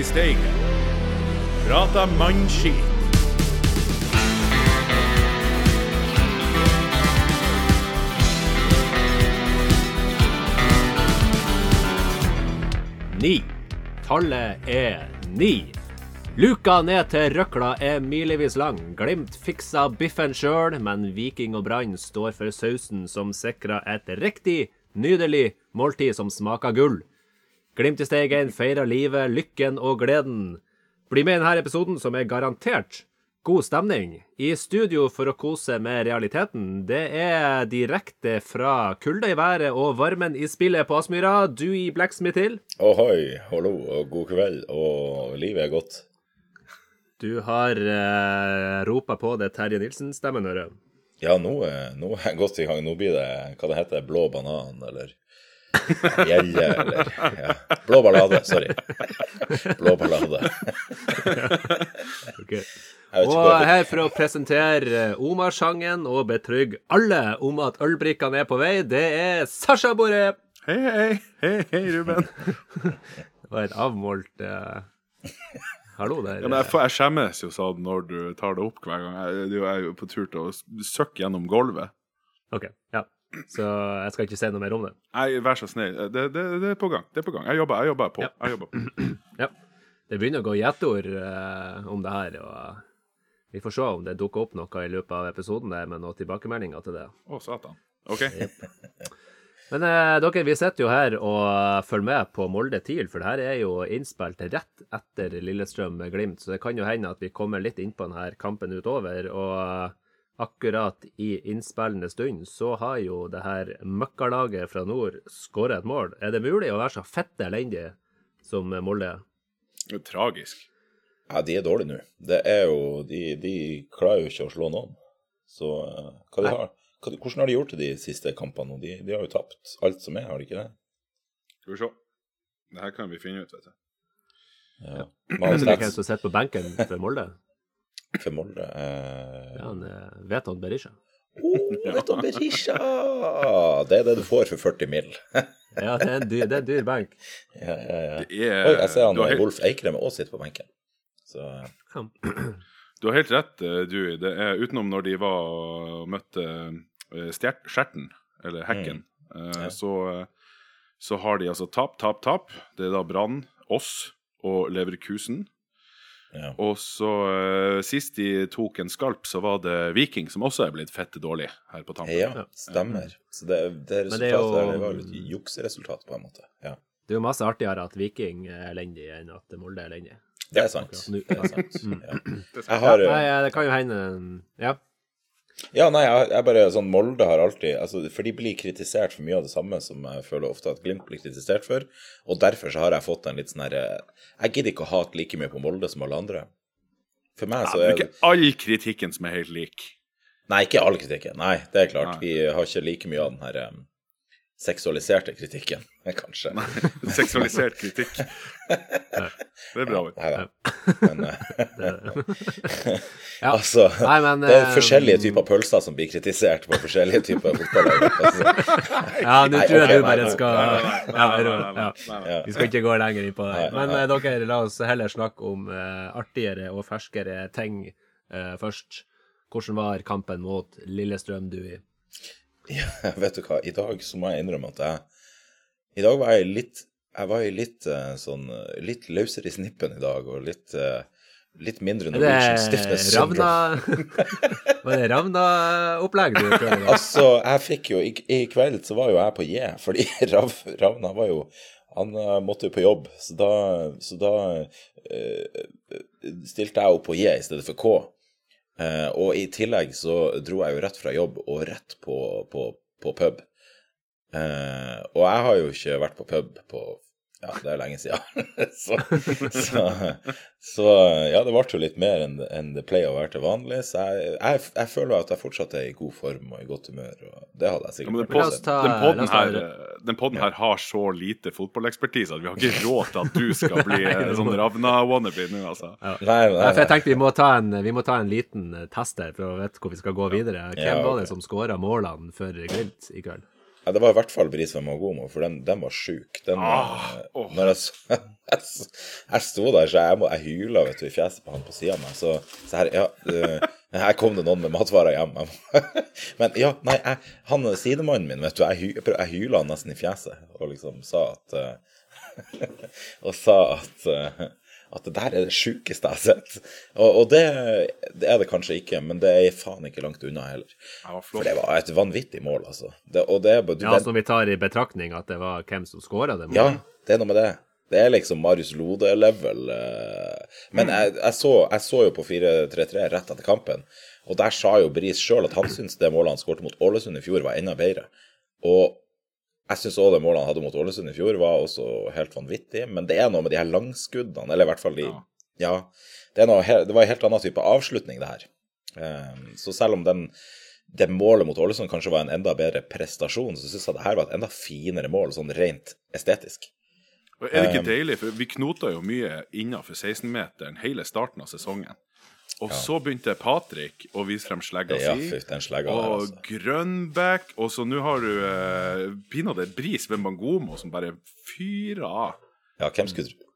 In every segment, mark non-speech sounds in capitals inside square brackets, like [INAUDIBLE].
i steigen. Prata mannskit. Ni. Tallet er ni. Luka ned til røkla er milevis lang. Glimt fiksa biffen sjøl, men Viking og Brann står for sausen som sikrer et riktig, nydelig måltid som smaker gull. Glimt i Steigen feirer livet, lykken og gleden. Bli med i denne episoden, som er garantert god stemning. I studio for å kose med realiteten, det er direkte fra kulda i været og varmen i spillet på Aspmyra. Du i Blacksmith Hill. Ohoi, hallo og god kveld, og livet er godt. Du har eh, ropa på det Terje Nilsen-stemmen, hører. Ja, nå, er- nå er jeg godt i gang. Nå blir det hva det heter, blå banan, eller gjelle, eller ja. Blå ballade, sorry. Blå ballade. Ok. Jeg vet ikke Og her for å presentere Omar-sangen og betrygge alle om at ølbrikkene er på vei, det er Sasha Bore Hei, hei, hei, hei, Ruben. [LAUGHS] Det var et avmålt uh... Hallo der. Ja, men jeg, jeg skjemmes jo sånn når du tar det opp hver gang. Jeg, jeg er jo på tur til å søkke gjennom gulvet. OK. Ja. Så jeg skal ikke si noe mer om det. Nei, vær så snill. Det, det, det er på gang. Det er på gang. Jeg jobber, jeg jobber på. Ja. Jeg jobber på. [CLEARS THROAT] Ja. Det begynner å gå gjettord uh, om det her, og vi får se om det dukker opp noe i løpet av episoden der med noen tilbakemeldinger til det. Å, satan. OK. Men eh, dere, vi sitter jo her og følger med på Molde TIL, for det her er jo innspilt rett etter Lillestrøm-Glimt, så det kan jo hende at vi kommer litt inn på denne kampen utover. Og akkurat i innspillende stund så har jo det her møkkalaget fra nord skåret et mål. Er det mulig å være så fette elendig som Molde? Det er tragisk. Ja, de er dårlige nå. Det er jo De, de klarer jo ikke å slå noen. Så eh, hva de har hva, Hvordan har de gjort det de siste kampene? De, de har jo tapt alt som er, har de ikke det? Skal vi se. Det her kan vi finne ut, vet du. Ja. Er det ikke en som sitter på benken for Molde? For Molde eh, Ja, han eh, vet han Berisha. oh, nettopp Berisha! Det er det du får for 40 mill. [LAUGHS] Ja, det er en dyr, det er en dyr benk. ja, ja, ja. Er, Oi, jeg ser han helt, Wolf Eikrem òg sitter på benken. Så [CLEARS THROAT] du har helt rett, eh, Dewey. Det er utenom når de var og møtte Stjert, Skjerten, eller Hekken, eh, Mm. Ja. så, så har de altså tap, tap, tap. Det er da Brann, oss og Leverkusen. Ja. Og så uh, sist de tok en skalp, så var det Viking, som også er blitt fette dårlig her på tampen. ja, stemmer. Så det, det resultatet det er resultatet der, det var jo jukseresultat, på en måte. Ja. Det er jo masse artigere at Viking er elendig enn at Molde er elendig. Det er sant. Det er sant. Mm. Ja. Det sant. Jeg har Nei, eh, det kan jo hende Ja. Ja, nei, jeg, jeg bare sånn Molde har alltid altså, For de blir kritisert for mye av det samme som jeg føler ofte at Glimt blir kritisert for. Og derfor så har jeg fått en litt sånn herre Jeg gidder ikke å hate like mye på Molde som alle andre. For meg så er det er ikke all kritikken som er helt lik. Nei, ikke all kritikken. Nei, det er klart. Nei. Vi har ikke like mye av den her em, seksualiserte kritikken, kanskje. Seksualisert kritikk. Det er bra. vet. Nei da. Men eh, Ja. altså Nei, men Det er eh, forskjellige typer pølser som blir kritisert på forskjellige typer fotballag. Altså. Ja, nå tror jeg okay, du bare skal. Ja. Vi skal ikke gå lenger inn på det. Men nei. nei. dere, la oss heller snakke om uh, artigere og ferskere ting uh, først. Hvordan var kampen mot Lillestrøm, Dui? Ja, [LAUGHS] vet du hva, i dag så må jeg innrømme at jeg I dag var jeg litt Jeg var i litt eh, sånn Litt løsere i snippen i dag, og litt eh, Litt mindre Norwegian stiffness [LAUGHS] Ravna. Var det Ravna-opplegg du prøvde? [LAUGHS] Altså, jeg fikk jo I, I kveld så var jo jeg på J, fordi Rav, Ravna var jo Han eh, måtte jo på jobb, så da, så da eh, stilte jeg opp på J i stedet for K. Eh, og i tillegg så dro jeg jo rett fra jobb og rett på, på, på pub. Eh, og jeg har jo ikke vært på pub på Ja, det er lenge siden. [LAUGHS] så, så, [LAUGHS] så ja, det ble jo litt mer enn en det pleier å være til vanlig. Så jeg, jeg, jeg føler at jeg fortsatt er i god form og i godt humør. Og det hadde jeg Ja, men sikkert den, La ta- den la podden ta her, eh, den podden her har så lite fotballekspertise at vi har ikke [LAUGHS] råd til at du skal bli eh, sånn Ravna-wannabe nå, altså. Nei, nei, Nei, for jeg tenkte vi må ta en, vi må ta en liten eh, test her for å vite hvor vi skal gå videre. Hvem Ja, var det som skåra målene for Glimt i kveld? Ja, det var i hvert fall Bris Magomo, for den, den var sjuk. Den, Ah, oh. Når jeg, så- [LAUGHS] jeg, jeg sto der, så jeg, må- jeg hyla vet du, i fjeset på han på sida av meg. Så, så her, ja, uh, [LAUGHS] her kom det noen med matvarer hjem. [LAUGHS] Men ja, nei, jeg, han sidemannen min, vet du, jeg, jeg hyla han nesten i fjeset og liksom sa at uh, Og sa at eh, at det der er det sjukeste jeg har sett. Og, og det, det er det kanskje ikke, men det er faen ikke langt unna heller. Det For det var et vanvittig mål, altså. Det, og det bare du, Ja, altså, Når vi tar i betraktning at det var hvem som skåra det målet? Ja, det er noe med det. Det er liksom Marius Lode-level. eh. Men jeg, jeg, så, jeg så jo på 4-3-3 rett etter kampen, og der sa jo Bris sjøl at han syntes det målet han skårte mot Ålesund i fjor, var enda bedre. Og jeg syns òg det målet han hadde mot Ålesund i fjor, var også helt vanvittig. Men det er noe med de her langskuddene, eller i hvert fall de Ja. Ja. det, noe, det var en helt annen type avslutning, det her. Eh, Så selv om den, det målet mot Ålesund kanskje var en enda bedre prestasjon, så syns jeg det her var et enda finere mål, sånn rent estetisk. Og er det ikke Um, deilig? For vi knota jo mye innafor 16-meteren hele starten av sesongen. Og så begynte Patrick å vise frem slegga Ja, si. slegga Og altså. Grønbæk. Og så nå har du eh, pinadø Bris ved Mangomo som bare fyrer av. Ja, hvem skulle tro?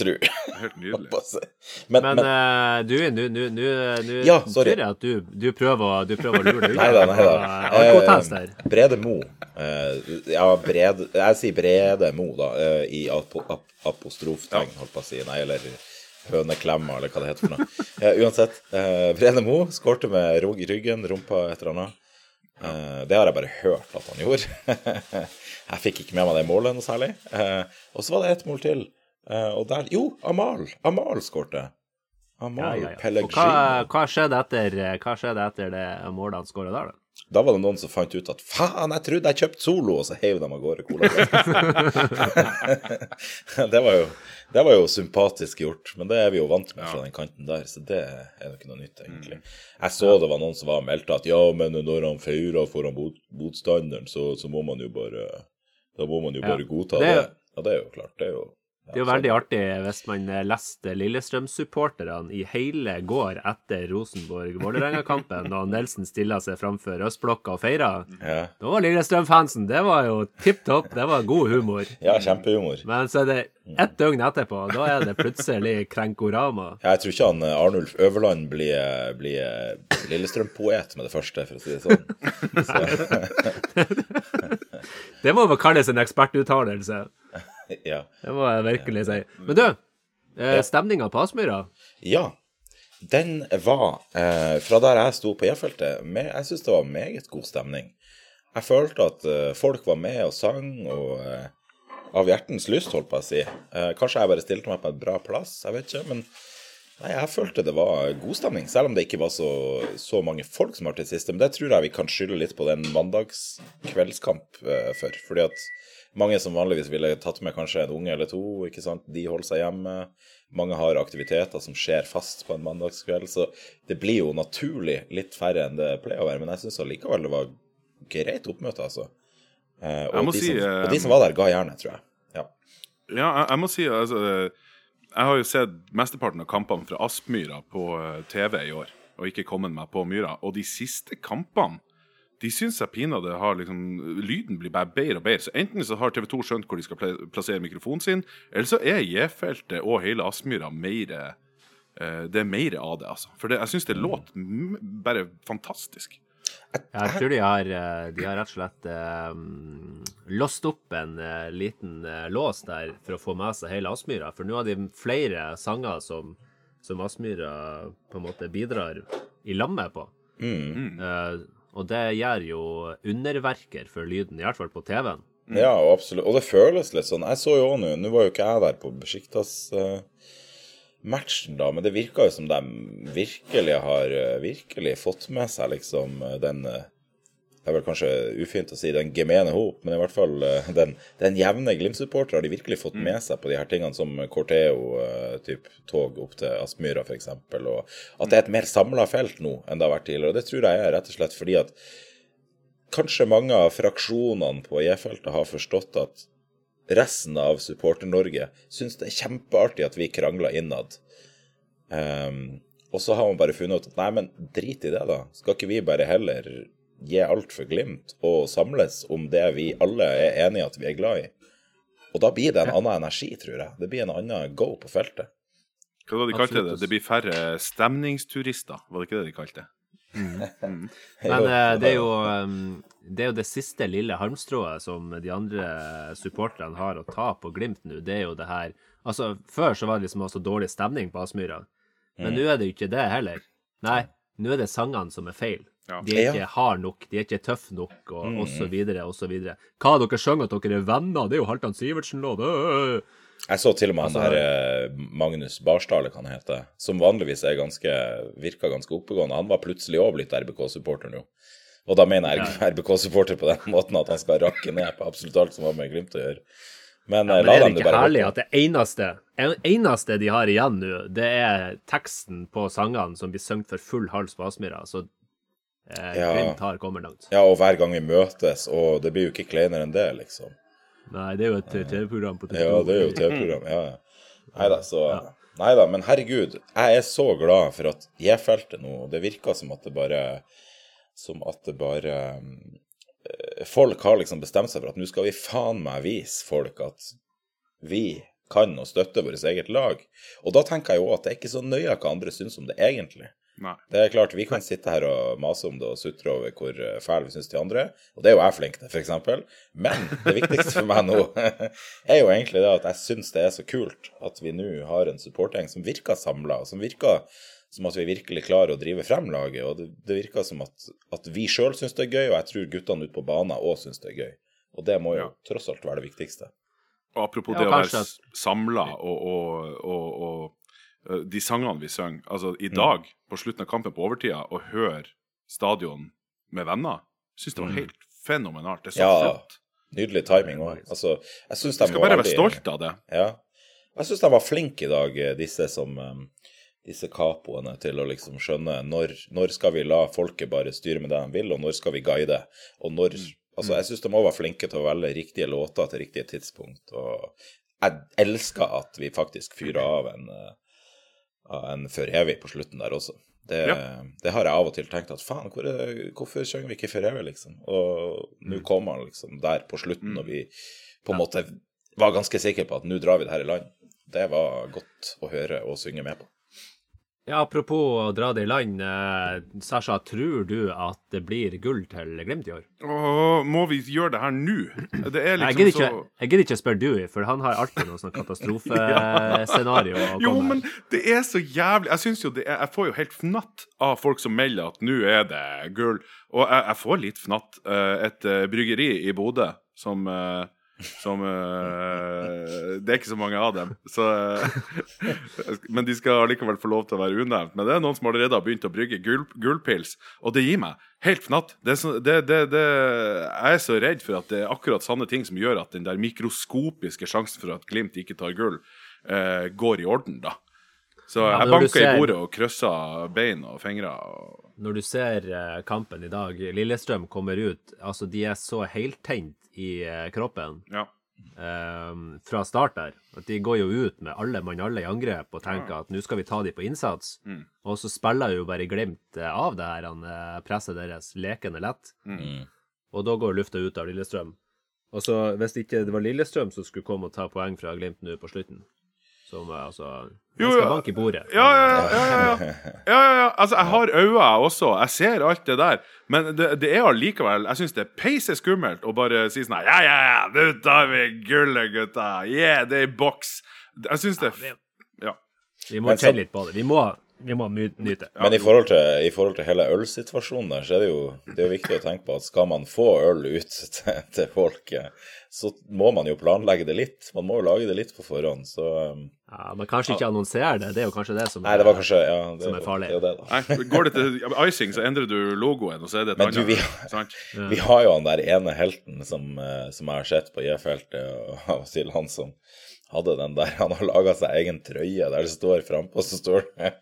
tro. Helt nydelig. [LAUGHS] Men, Men men uh, du, nå Ja, tror jeg at du, du, prøver, du prøver å lure deg ut. Nei da, nei da. Eh, Brede Mo. Uh, ja, Brede Jeg sier Brede Mo, da, eh, i ap, apostroftegn, holdt på å si. Nei, eller høneklemma, eller hva det heter for noe. [LAUGHS] Eh, uansett. Eh, Brede Mo skårte med rog i ryggen, rumpa et eller annet. Eh, det har jeg bare hørt at han gjorde. [LAUGHS] jeg fikk ikke med meg det målet noe særlig. Eh, og så var det ett mål til. Eh, og der Jo, Amal! Amal skårte. Ja, Amal ja, ja. Og hva, hva, skjedde etter, hva skjedde etter det målet han skåra der, da? Da var det noen som fant ut at faen, jeg trodde jeg kjøpte Solo, og så heiv de av gårde cola. [LAUGHS] det, var jo, det var jo sympatisk gjort, men det er vi jo vant med fra den kanten der, så det er jo ikke noe nytt, egentlig. Jeg så det var noen som var meldt at ja, men når han feirer foran motstanderen, så, så må man jo bare Da må man jo Ja. godta Det Ja, det er jo klart. Det er jo Det er jo veldig artig hvis man leste Lillestrøm-supporterne i hele går etter Rosenborg-Vålerenga-kampen, da Nelson stilla seg framfor østblokka og feira. Ja, Da var Lillestrøm-fansen Det var jo tipp topp. Det var god humor. ja kjempehumor. Men så er det ett døgn etterpå, da er det plutselig Krenkorama. Ja, Jeg tror ikke han eh, Arnulf Øverland blir, blir Lillestrøm-poet med det første, for å si det sånn. Så, [LAUGHS] Det må vel kalles en ekspertuttalelse. [LAUGHS] ja. Det må jeg virkelig si. Men du, eh, stemninga på Aspmyra? Ja, den var eh, fra der jeg sto på J-feltet. Jeg syns det var meget god stemning. Jeg følte at eh, folk var med og sang, og av hjertens lyst, holdt på å si. Kanskje jeg bare stilte meg på et bra plass, jeg vet ikke. Men nei, jeg følte det var god stemning, selv om det ikke var så, så mange folk som har til siste. Men det tror jeg vi kan skylde litt på den mandagskveldskamp for. Fordi at mange som vanligvis ville tatt med kanskje en unge eller to, ikke sant, de holder seg hjemme. Mange har aktiviteter som skjer fast på en mandagskveld, så det blir jo naturlig litt færre enn det pleier å være. Men jeg syns allikevel det var greit oppmøte, altså. Eh, og, de si, som, eh, og de som var der, ga jernet, tror jeg. Ja. Ja, jeg, jeg må si altså Jeg har jo sett mesteparten av kampene fra Aspmyra på eh, TV i år, og ikke kommet meg på Myra. Og de siste kampene de syns jeg pinadø har liksom Lyden blir bare bedre og bedre. Så enten så har TV 2 skjønt hvor de skal plassere mikrofonen sin, eller så er J-feltet og hele Aspmyra mer eh, Det er mer av det, altså. For det, jeg syns det låt bare fantastisk. Jeg tror de har, eh, de har rett og slett um, låst opp en uh, liten uh, lås der for å få med seg hele Aspmyra. For nå har de flere sanger som, som Aspmyra på en måte bidrar i lammet på. Mm. Eh, og det gjør jo underverker for lyden, i hvert fall på TV-en. Ja, og absolutt. Og det føles litt sånn. Jeg så jo òg nå Nå var jo ikke jeg der på Besiktas eh, matchen, da, men det virka jo som de virkelig har eh, virkelig fått med seg liksom eh, den eh, Det er vel kanskje ufint å si den gemene hop, men i hvert fall eh, den, den jevne Glimt-supporter har de virkelig fått med seg på de her tingene som Corteo, eh, typ tog opp til Aspmyra f.eks., og at det er et mer samla felt nå enn det har vært tidligere. Og det tror jeg er rett og slett fordi at kanskje mange av fraksjonene på J-feltet har forstått at resten av Supporter-Norge syns det er kjempeartig at vi krangler innad. Um, og så har man bare funnet ut at nei, men drit i det, da. Skal ikke vi bare heller gi alt for Glimt og samles om det vi alle er enige at vi er glad i. Og da blir det en annen energi, tror jeg. Det blir en annen go på feltet. Hva var det de kalte det? Det blir færre stemningsturister, var det ikke det de kalte det? [LAUGHS] Men eh, det, er jo, um, det er jo det siste lille halmstrået som de andre supporterne har å ta på Glimt nå. Det er jo det her Altså, før så var det liksom også dårlig stemning på Aspmyra, men nå er det jo ikke det heller. Nei, nå er det sangene som er feil. Ja. De er ikke hard nok, de er ikke tøffe nok, og, mm. så videre. Hva dere synger at dere er venner, det er jo Halvdan Sivertsen-låt. Jeg så til og med han Altså- der eh, Magnus Barstad, kan han heter, som vanligvis er ganske, virka ganske oppegående. Han var plutselig òg blitt RBK-supporter nå. Og da mener jeg RBK-supporter på den [LAUGHS] måten at han skal rakke ned på absolutt alt som har med Glimt å gjøre. Men, ja, Men la er det ikke bare herlig at det eneste, eneste de har igjen nå, det er teksten på sangene som blir sunget for full hals på Aspmyra? Så eh, Ja. Glimt har kommet langt. Ja, og hver gang vi møtes, og det blir jo ikke kleinere enn det, liksom. Nei, det er jo et eh, TV-program på TV2. Ja, det er jo TV-program. Ja, ja. Nei da, så Nei da, men herregud, jeg er så glad for at jeg felte nå Det virker som at det bare Som at det bare eh, Folk har liksom bestemt seg for at nå skal vi faen meg vise folk at vi kan og støtte vårt eget lag. Og da tenker jeg jo at det er ikke så nøye hva andre syns om det egentlig. Nei. Det er klart, Vi kan sitte her og mase om det og sutre over hvor eh, fæle vi syns de andre er, og det er jo jeg flink til, f.eks. Men det viktigste for meg nå [LAUGHS] er jo egentlig det at jeg syns det er så kult at vi nå har en supportgjeng som virker samla, som virker som at vi virkelig klarer å drive frem laget. Og det, det virker som at, at vi sjøl syns det er gøy, og jeg tror guttene ute på banen òg syns det er gøy. Og det må jo Ja. tross alt være det viktigste. Og apropos Ja, det å være samla og, og, og, og de sangene vi synger Altså, Mm. i dag, på slutten av kampen på overtida, å høre stadion med venner, syns det var helt fenomenalt. Det er så Mm. Ja, flott. Nydelig timing òg. Altså, jeg syns Du de skal bare være stolt av det. Ja. Jeg syns de var flinke i dag, eh, disse som eh, disse kapoene, til å liksom skjønne når, når skal vi la folket bare styre med det de vil, og når skal vi guide. Og når Altså, jeg syns de òg var flinke til å velge riktige låter til riktige tidspunkt. Og jeg elsker at vi faktisk fyrer [CLEARS THROAT] av en, eh, av en For evig på slutten der også. Det, Ja. det har jeg av og til tenkt at faen, hvor hvorfor synger vi ikke før evig, liksom? Og nå kom han liksom der på slutten, og vi på en måte var ganske sikre på at nå drar vi det her i land. Det var godt å høre og synge med på. Ja, apropos å dra det i land. Eh, Sasha, tror du at det blir gull til Glimt i år? Åh, må vi gjøre det her nå? Det er Jeg liksom gidder ikke, så jeg gidder ikke spørre Dewey, for han har alltid noe sånn katastrofescenario. [LAUGHS] ja. Jo, men det er så jævlig Jeg synes jo det er, jeg får jo helt fnatt av folk som melder at nå er det gull. Og jeg, jeg får litt fnatt. Eh, Et eh, bryggeri i Bodø som eh, som uh, Det er ikke så mange av dem. Så, uh, men de skal allikevel få lov til å være unevnt. Men det er noen som allerede har begynt å brygge gull, gullpils, og det gir meg helt fnatt. Det det, det, jeg er så redd for at det er akkurat sånne ting som gjør at den der mikroskopiske sjansen for at Glimt ikke tar gull, uh, går i orden, da. Så Ja, jeg banka ser... i bordet og kryssa bein og fingre. Og... Når du ser eh, kampen i dag, Lillestrøm kommer ut, altså de er så heltent i eh, kroppen Ja. um, fra start der. At de går jo ut med alle mann alle i angrep og tenker at nå skal vi ta de på innsats. Mm. Og så spiller jo bare Glimt eh, av det her han, presset deres lekende lett. Mm. Og da går lufta ut av Lillestrøm. Og så hvis ikke det var Lillestrøm som skulle komme og ta poeng fra Glimt nå på slutten Som eh, altså Jo, skal ja. banke i bordet. Ja, ja, ja, ja, ja. [LAUGHS] ja, ja, ja. Altså, jeg har øyne også. Jeg ser alt det der. Men det, det er allikevel Jeg syns det er peise skummelt å bare si sånn her Ja, ja, ja, nå tar vi gullet, gutta. Yeah, det er i boks. Jeg syns det Ja. Vi må kjenne litt på det. Vi må, vi må nyte. Men i forhold, til, i forhold til hele ølsituasjonen der, så er det jo det er jo viktig å tenke på at skal man få øl ut [LAUGHS] til, til folk, så må man jo planlegge det litt. Man må jo lage det litt på forhånd. Så um, Ja, men kanskje ikke annonsere det. Det er jo kanskje det som Nei, det var kanskje Ja, det, Som er farlig. det det, det, da. Nei, går det til icing, så endrer du logoen, og så er det et annet. vi- Vi har jo han der ene helten som, eh, som jeg har sett på J-feltet, og og til han som hadde den der Han har laga seg egen trøye der det står frampå, så står det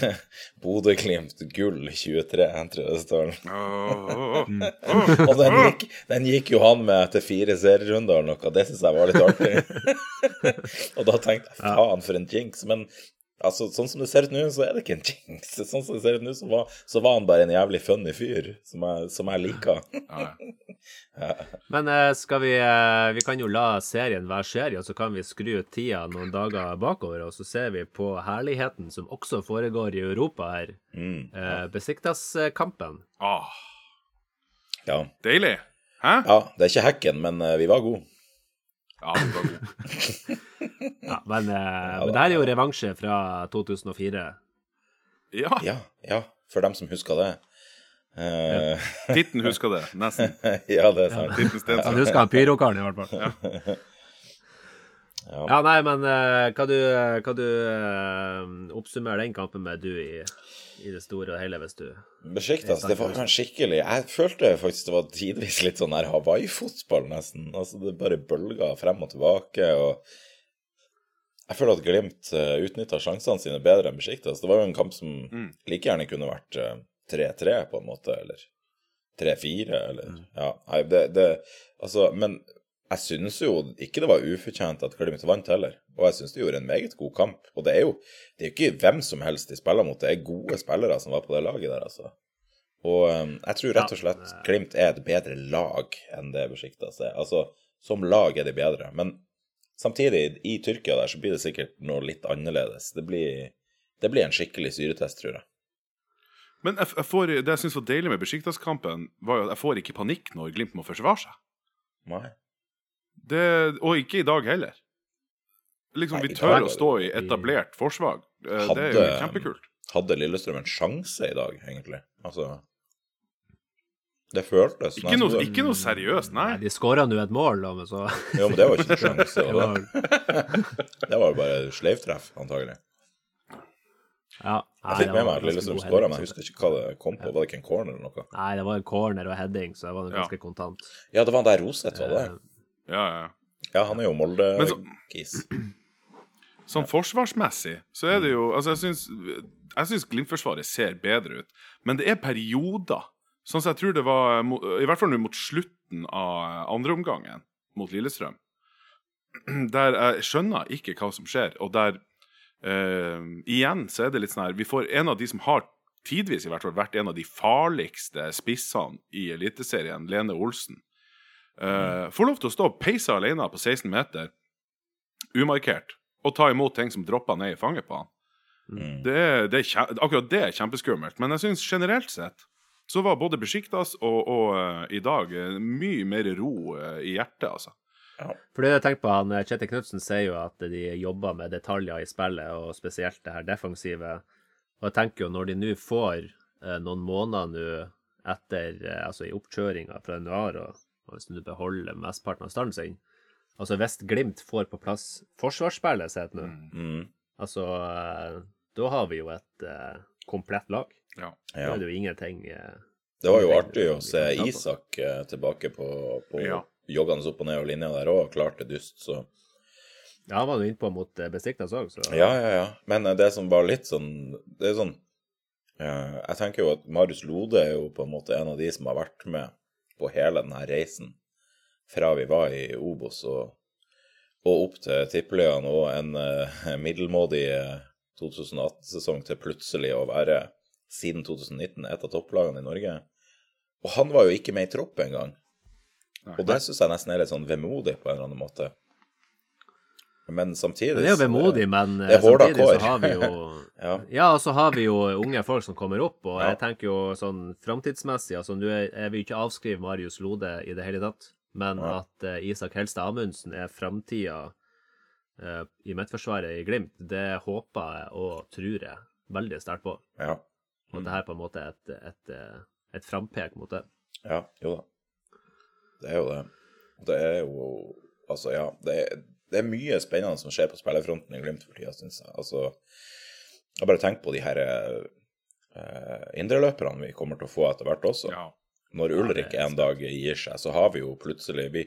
[LAUGHS] Bodø-Glimt gull 23, jeg tror det står. Og den gikk, den gikk jo han med etter fire serierunder eller noe, det syns jeg var litt artig. [LAUGHS] og da tenkte jeg faen for en jinx. Men Altså, Sånn som det ser ut nå, så er det ikke en jinx. Sånn som det ser ut nå, så var, så var han bare en jævlig funny fyr som jeg, som jeg liker. Ja, ja. [LAUGHS] Men eh, skal vi eh, Vi kan jo la serien være serie, og så kan vi skru ut tida noen dager bakover, og så ser vi på herligheten som også foregår i Europa her. Mm. ja. Besiktas-kampen. Ah, Ja. deilig. Hæ? ja, det er ikke hacken, men eh, vi var gode. Ja, vi var god. [LAUGHS] Ja, men, eh, men det her er jo revansje fra 2004. Ja, Ja, ja, for dem som husker det. Eh, Titten husker det, nesten. [LAUGHS] ja, det er sant. Titten Jeg Han husker han pyrokaren, i hvert fall. Ja. Ja, nei, men eh, hva du, hva du uh, oppsummerer den kampen med, du, i, i det store og hele, hvis du Besiktas, det var kanskje skikkelig Jeg følte faktisk det var tidvis litt sånn her Hawaii-fotball, nesten. Altså, det bare bølga frem og tilbake, og Jeg føler at Glimt uh, utnytta sjansene sine bedre enn Besjiktas. Det var jo en kamp som Mm. like gjerne kunne vært eh, 3-3, på en måte, eller 3-4, eller Ja, nei, det, det Altså, men jeg syns jo ikke det var ufortjent at Glimt vant heller. Og jeg syns de gjorde en meget god kamp. Og det er jo det er jo ikke hvem som helst de spiller mot, det er gode spillere som var på det laget der, altså. Og um, jeg tror rett og slett Glimt er et bedre lag enn det Besjiktas er. Altså, som lag er de bedre. Men samtidig, i Tyrkia der, så blir det sikkert noe litt annerledes. Det blir, det blir en skikkelig syretest, tror jeg. Men jeg, jeg får, det jeg syns var deilig med Besjiktas-kampen, var jo at jeg får ikke panikk når Glimt må forsvare seg. Nei. Det, og ikke i dag heller. Liksom, Nei, Vi tør å stå i etablert forsvar. Hadde, Det er jo kjempekult. Hadde Lillestrøm en sjanse i dag, egentlig? Altså Det føltes Ikke noe, ikke noe seriøst, nei. Nei, De skåra nå et mål, da, men så Jo, men det var ikke en sjanse. [LAUGHS] det var, Det, [LAUGHS] det var jo bare sleivtreff, antagelig. ja, nei, Jeg fikk med meg at Lillestrøm skåra, men jeg husker ikke hva det kom på. Var det ikke en corner eller noe? Nei, det var en corner og heading, så det var Ja. ganske kontant. Ja, det var der Roseth var det. Ja, ja. Ja, han er jo Molde-kis. [CLEARS THROAT] Sånn forsvarsmessig så er det jo Altså, jeg syns, jeg syns Glimt-forsvaret ser bedre ut, men det er perioder. Sånn som jeg tror det var I hvert fall nå mot slutten av andreomgangen mot Lillestrøm. [CLEARS THROAT] Der jeg skjønner ikke hva som skjer, og der uh, Igjen så er det litt sånn her Vi får en av de som har tidvis i hvert fall vært en av de farligste spissene i Eliteserien, Lene Olsen. Uh, får lov til å stå og peise alene på 16 meter, umarkert, og ta imot ting som dropper ned i fanget på han. Mm. Det det er akkurat det er kjempeskummelt. Men jeg syns generelt sett så var både Besjiktas og, og eh, i dag eh, mye mer ro eh, i hjertet, altså. For det jeg tenker på, han, Kjetil Knutsen sier jo at de jobber med detaljer i spillet, og spesielt det her defensive. Og jeg tenker jo når de nå får eh, noen måneder nå etter eh, altså i oppkjøringa fra januar, og, og hvis du beholder mesteparten av standen sin Altså hvis Glimt får på plass forsvarsspillet sitt nå, Mm. altså eh, da har vi jo et eh, komplett lag. Ja. Da er det jo ingenting eh, Det var jo artig å se. Isak eh, tilbake på, på Ja. joggende opp og ned av linja der òg, klar til dyst, så Ja, han var jo innpå mot eh, Besiktas òg, så Ja, ja, ja. Men eh, det som var litt sånn Det er sånn eh, Jeg tenker jo at Marius Lode er jo på en måte en av de som har vært med på hele denne reisen fra vi var i Obos og, og opp til Tippeligaen og en eh, [LAUGHS] middelmådig eh, 2018-sesong til plutselig å være siden 2019 et av topplagene i Norge. Og han var jo ikke med i tropp engang. Og det syns jeg nesten er litt sånn vemodig på en eller annen måte. Men samtidig det er jo vemodig, men samtidig så har vi jo [LAUGHS] Ja. Ja, og så har vi jo unge folk som kommer opp, og Ja. jeg tenker jo sånn framtidsmessig altså Nå er- jeg vil ikke avskrive Marius Lode i det hele tatt, men Ja. at eh, Isak Helstad Amundsen er framtida eh, i midtforsvaret i Glimt, det håper jeg og tror jeg veldig sterkt på. Ja. Og det her på en måte er et, et, eh, et frampek mot det. Ja, jo da. Det er jo det. Det er jo Altså, ja. Det er, det er mye spennende som skjer på spillerfronten i Glimt for tida, syns jeg. Altså, jeg har bare tenkt på de her eh, indreløperne vi kommer til å få etter hvert også. Ja. Når Ulrik en dag gir seg, så har vi jo plutselig vi,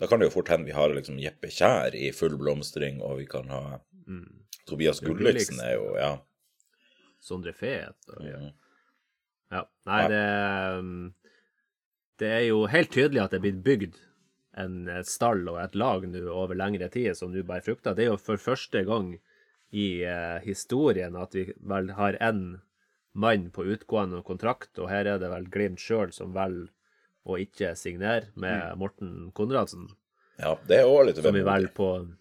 Da kan det jo fort hende vi har liksom Jeppe Kjær i full blomstring, og vi kan ha Mm. Tobias Gulliksen er jo Ja. Sondre Fet og ja. Mm. Ja. Nei, det um, Det er jo helt tydelig at det er blitt bygd en stall og et lag nå over lengre tid, som du bare frukter. Det er jo for første gang i eh, historien at vi vel har én mann på utgående kontrakt, og her er det vel Glimt sjøl som velger å ikke signere med Morten Konradsen. Ja, det er òg litt Som vi vemodig.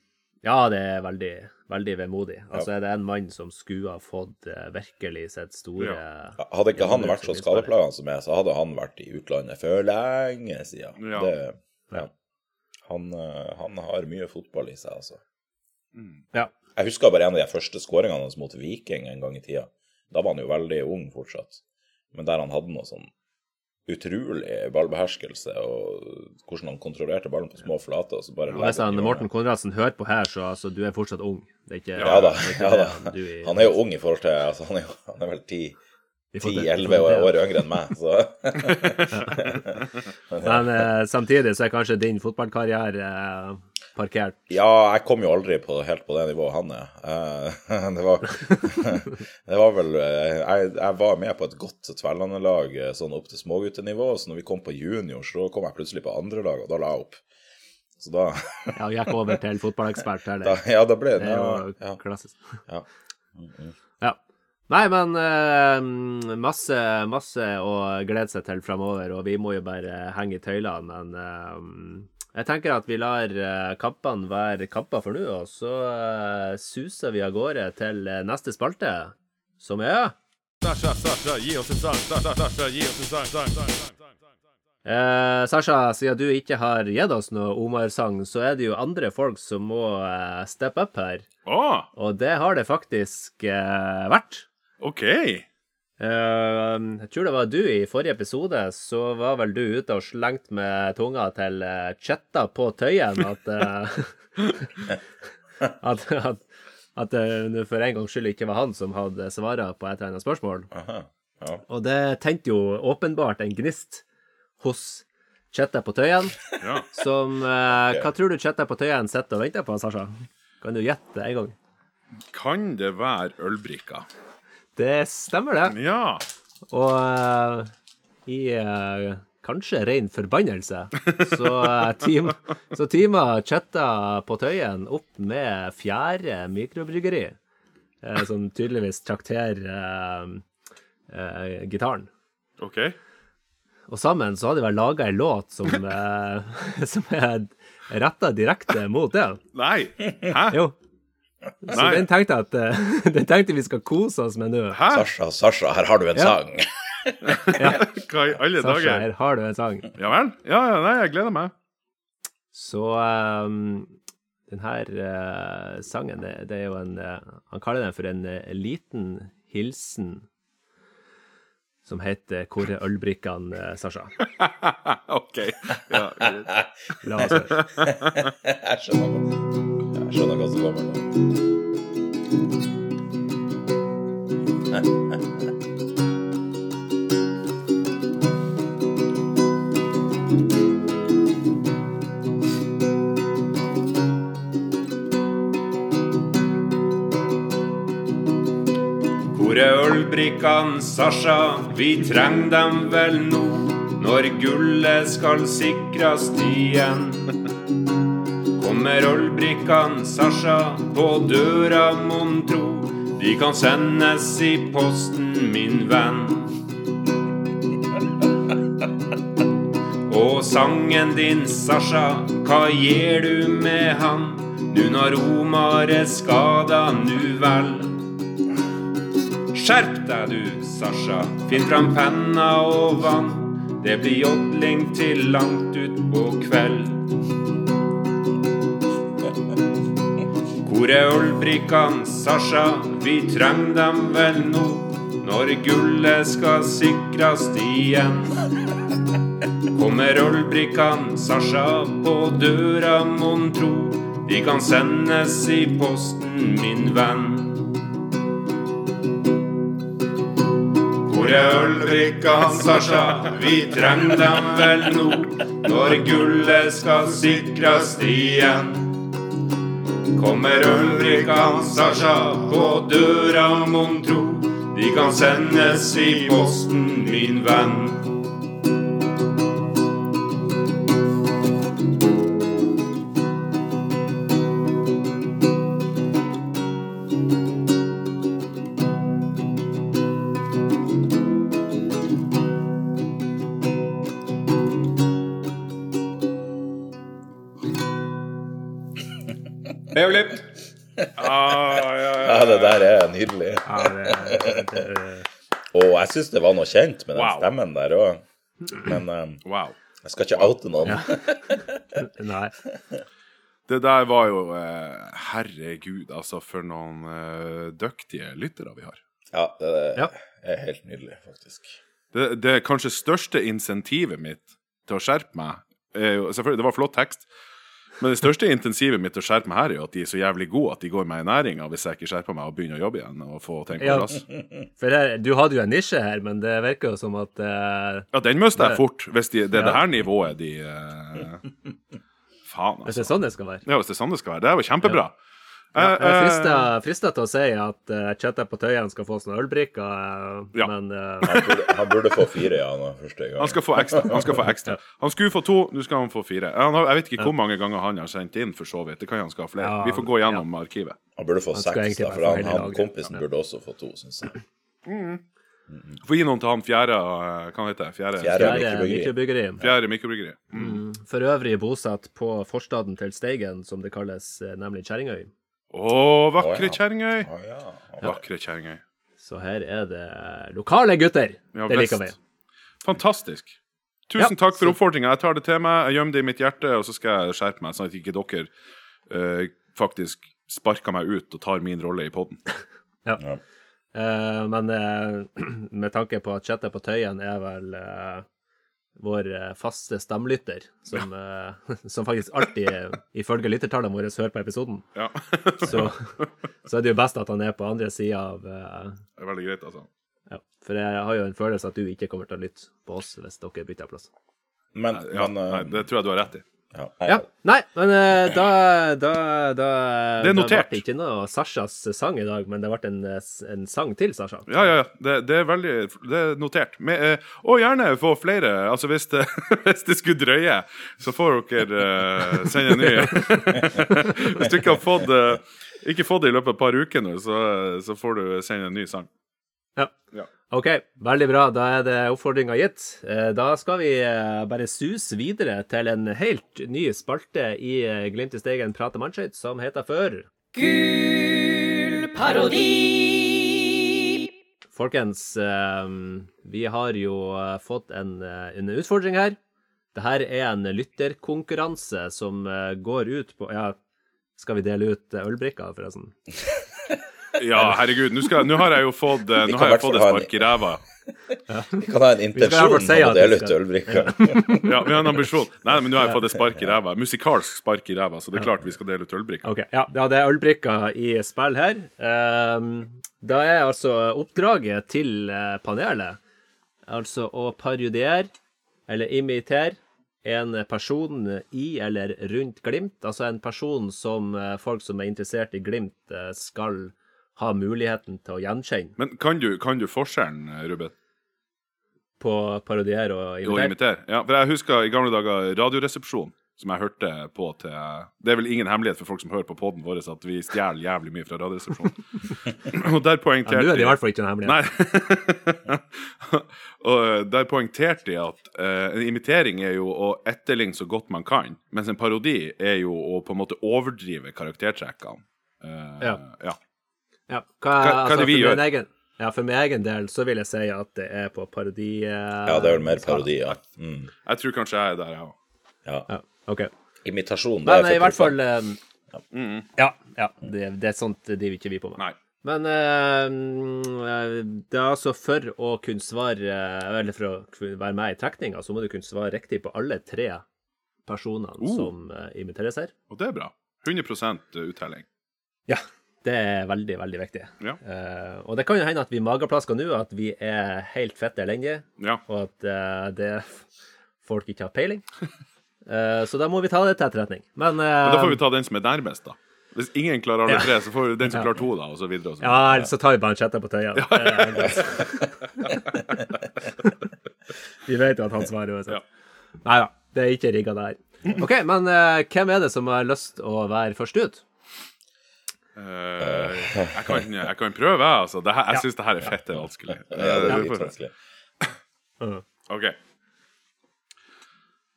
Ja, det er veldig, veldig vemodig. Altså er det en mann som skulle ha fått eh, virkelig sitt store Ja, Hadde ikke han vært så skadeplaga som jeg, så hadde han vært i utlandet for lenge siden. Ja. Det, ja. Han, eh, han har mye fotball i seg, altså. Ja. Jeg husker bare en av de første skåringene hans mot Viking en gang i tida. Da var han jo veldig ung fortsatt, men der han hadde noe sånn utrolig ballbeherskelse og hvordan han kontrollerte ballen på små flater. og så bare Hvis han, Morten Konradsen hører på her, så altså, du er fortsatt ung. Det er ikke, Ja da. det er ikke ja da. du Han er jo ung i forhold til altså, Han er, jo, han er vel i forhold til- 10-11 år, år yngre enn meg, så [LAUGHS] Men eh, samtidig så er kanskje din fotballkarriere eh, parkert. Ja, jeg kom jo aldri på, helt på det nivået han er. Eh, [LAUGHS] det, var, [LAUGHS] det var vel eh, jeg, jeg var med på et godt tverrlandelag eh, sånn opp til småguttenivå, så når vi kom på junior, så kom jeg plutselig på andre lag, og da la jeg opp. Så da, Ja, og gikk over til fotballekspert. da Ja, da ble Det det er jo ja, klassisk. ja. Ja. Nei, men uh, masse, masse å glede seg til framover, og vi må jo bare henge i tøylene. Men uh, jeg tenker at vi lar kappene kampene være kappa for nå, og så eh, suser vi av gårde til eh, neste spalte, som er Sasha, Sasha, gi oss en sang. Sasha, Sasha, gi oss en sang, sang, sang. Eh, Sasha, siden du ikke har gitt oss noe Omar-sang, så er det jo andre folk som må eh, steppe opp her. Oh. Og det har det faktisk eh, vært. OK. Eh, jeg tror det var du i forrige episode, så var vel du ute og slengte med tunga til uh, Chetta på Tøyen at eh, [LAUGHS] At, at, at det for en gangs skyld ikke var han som hadde svara på et eller annet spørsmål. Aha, ja. Og det tente jo åpenbart en gnist hos Chetta på Tøyen. [LAUGHS] Ja. Som eh, Hva tror du Chetta på Tøyen sitter og venter på, Sasha? Kan du gjette en gang? Kan det være ølbrikka? Det stemmer, det. Ja. Og uh, i uh, kanskje ren forbannelse, så uh, team, så teama chatta på Tøyen opp med fjerde mikrobryggeri, eh, som tydeligvis trakterer eh, eh, gitaren. OK. Og sammen så hadde de vel laga en låt som, eh, [LAUGHS] som er retta direkte mot det. Nei. Hæ? Jo. Så Nei. den tenkte jeg at eh, [LAUGHS] Den tenkte vi skal kose oss med nå. Hæ? Sasha, Sasha, her har du en Ja. sang. [LAUGHS] Hva i alle Sasha, dager? her har du en sang. Ja vel? Ja, ja, nei, jeg gleder meg. Så um, den her uh, sangen, det, det er jo en uh, Han kaller den for en uh, liten hilsen som heter 'Hvor er ølbrikkene', Sasha? [LAUGHS] OK. Ja, greit. La oss høre. Jeg skjønner, jeg skjønner hva som kommer nå. Hvor er ølbrikkene, Sasha? Vi trenger dem vel nå, når gullet skal sikres igjen. Kommer ølbrikkene, Sasha, på døra, mon tro. De kan sendes i posten, min venn. Og sangen din, Sasha, hva gjør du med han? Nu når Omar er skada, nu vel. Skjerp deg du, Sasha. Finn fram penna og vann. Det blir jodling til langt utpå kveld. Hvor er ølbrikkene, Sasha? Vi trenger dem vel nå. Når gullet skal sikres igjen. Kommer ølbrikkene, Sasha, på døra, mon tro. De kan sendes i posten, min venn. Hvor er ølbrikkene, Sasha? Vi trenger dem vel nå. Når gullet skal sikres igjen. Kommer ølbrikkene, Sasha, på døra, mon tro. De kan sendes i posten, min venn. Jeg syns det var noe kjent med den Wow. stemmen der òg. Men um, Wow. jeg skal ikke oute noen. [LAUGHS] nei. Det der var jo eh, Herregud, altså, for noen eh, dyktige lyttere vi har. Ja, det Ja. er helt nydelig, faktisk. Det, det kanskje største insentivet mitt til å skjerpe meg er jo, Selvfølgelig, det var flott tekst, men det største intensivet mitt å skjerpe meg her er jo at de er så jævlig gode at de går meg i næringa hvis jeg ikke skjerper meg og begynner å jobbe igjen og få ting på Ja. plass. [LAUGHS] For her, du hadde jo en nisje her, men det virker jo som at uh, Ja, den mister jeg fort, hvis de, det er Ja. det her nivået de uh, [LAUGHS] Faen, Hvis det er altså. sånn det skal være. Ja, hvis det er sånn det skal være. Det er jo kjempebra. Ja, Eh, jeg eh, frister, frister til å si at uh, Kjetil på Tøyen skal få sånne ølbrikker, uh, Ja. men uh... Han burde, han burde få fire, ja, nå, første gang. Han skal få ekstra. Han skal få ekstra. [LAUGHS] Han skulle få to, nå skal han få fire. Han har, jeg vet ikke hvor mange ganger han har sendt inn, for så vidt. Det kan han skal ha flere. Ja, Vi får gå gjennom arkivet. Han burde få Han seks, da, for han, han kompisen Ja. burde også få to, syns jeg. Få gi noen til han fjerde eh, Hva heter det? Fjerde, Fjerde. mikrobryggeri. mikrobryggeri. fjerde mikrobryggeri. Mm. For øvrig bosatt på forstaden til Steigen, som det kalles, eh, nemlig Kjerringøy. Å, vakre Å, ja. Kjerringøy. Å. Vakre Kjerringøy. Så her er det lokale gutter. Ja, det liker vi. Fantastisk. Tusen Ja, takk for oppfordringa. Jeg tar det til meg, jeg gjemmer det i mitt hjerte, og så skal jeg skjerpe meg, sånn at ikke dere uh, faktisk sparker meg ut og tar min rolle i poden. [LAUGHS] Ja. Eh, men uh, [CLEARS THROAT] med tanke på at Kjetil på Tøyen er vel eh, vår eh, faste stamlytter, som, eh, [LAUGHS] som faktisk alltid, ifølge lyttertallene våre, hører på episoden, Ja. [LAUGHS] så, så er det jo best at han er på andre sida av uh, Det er veldig greit, altså. ja. For jeg har jo en følelse at du ikke kommer til å lytte på oss hvis dere bytter plass. Men, Ja, men uh, nei, det tror jeg du har rett i. ja, Ja, Nei, men eh, da, da, da Det er notert. Det ble ikke noe Sashas sang i dag, men det ble en, en sang til Sasha. Ja, ja, ja. Det, det er veldig Det er notert. Med, eh, og gjerne få flere. Altså, hvis det, [LAUGHS] hvis det skulle drøye, så får dere uh, sende en ny. [LAUGHS] hvis du ikke har fått ikke fått det i løpet av et par uker nå, så, så får du sende en ny sang. Ja. Ja. OK, veldig bra. Da er det oppfordringa gitt. Eh, Da skal vi eh, bare suse videre til en helt ny spalte i eh, Glimt i Steigen prater mannskøyt, som heter før Gul parodi. Folkens, vi har jo fått en, en utfordring her. Dette er en lytterkonkurranse som går ut på Ja, skal vi dele ut ølbrikker, forresten? [LAUGHS] Ja, herregud. Nå skal- nå har jeg jo fått, eh, nå har jeg fått et spark i ræva. vi kan ha en intensjon si om å dele ut ølbrikker. Ja, vi har en ambisjon. Nei, men nå har jeg fått et spark i ræva. Musikalsk spark i ræva, så det er klart vi skal dele ut ølbrikker. Okay, ja, det er ølbrikker i spill her. Ehm, da er altså oppdraget til eh, panelet altså å parodiere, eller imitere, en person i eller rundt Glimt. Altså en person som eh, folk som er interessert i Glimt, skal skal ha muligheten til å gjenkjenne Men kan du, kan du forskjellen, Ruben? på parodiere og imitere. imitere. Ja, for jeg husker i gamle dager Radioresepsjon, som jeg hørte på til Det er vel ingen hemmelighet for folk som hører på poden vår, at vi stjeler jævlig mye fra Radioresepsjonen. [LAUGHS] og der poengterte Ja, Nå er det i hvert fall ikke en hemmelighet. Nei. [LAUGHS] og der poengterte de at uh, en imitering er jo å etterligne så godt man kan, mens en parodi er jo å på en måte overdrive karaktertrekkene. Uh, Ja. ja. Ja, hva, Hva- hva er det altså, vi for gjør? Egen, ja, for min egen del så vil jeg si at det er på parodi... eh, Ja, det er vel mer parodi, ja. Mm. Jeg tror kanskje jeg er der, jeg òg. ja. Ja, OK. Imitasjon, det Men er i hvert fall eh, Ja, ja det, det er sånt driver ikke vi på med. Nei. Men eh, mm, det er altså for å kunne svare eh, Eller for å kunne være med i trekninga, så må du kunne svare riktig på alle tre personene uh. som uh, imiteres her. Og det er bra. 100% uttelling. Ja. Det er veldig, veldig viktig. Ja. Uh, og det kan jo hende at vi mageplasker nå, at vi er helt fette elendige, Ja. og at uh, det folk ikke har peiling. Uh, så da må vi ta det til etterretning. Men, Men da får vi ta den som er nærmest, da. Hvis ingen klarer alle Ja. tre, så får vi den som klarer to, da, og så videre. Og så Ja, eller så tar vi bare en chatter på tøya. [LAUGHS] vi vet jo at han svarer uansett. Ja. Nei da, det er ikke rigga der. OK, men hvem er det som har lyst å være først ut? Eh, jeg, kan, jeg kan prøve, jeg, altså. Det her, jeg syns det her er fette vanskelig. Ja, det er litt vanskelig. OK.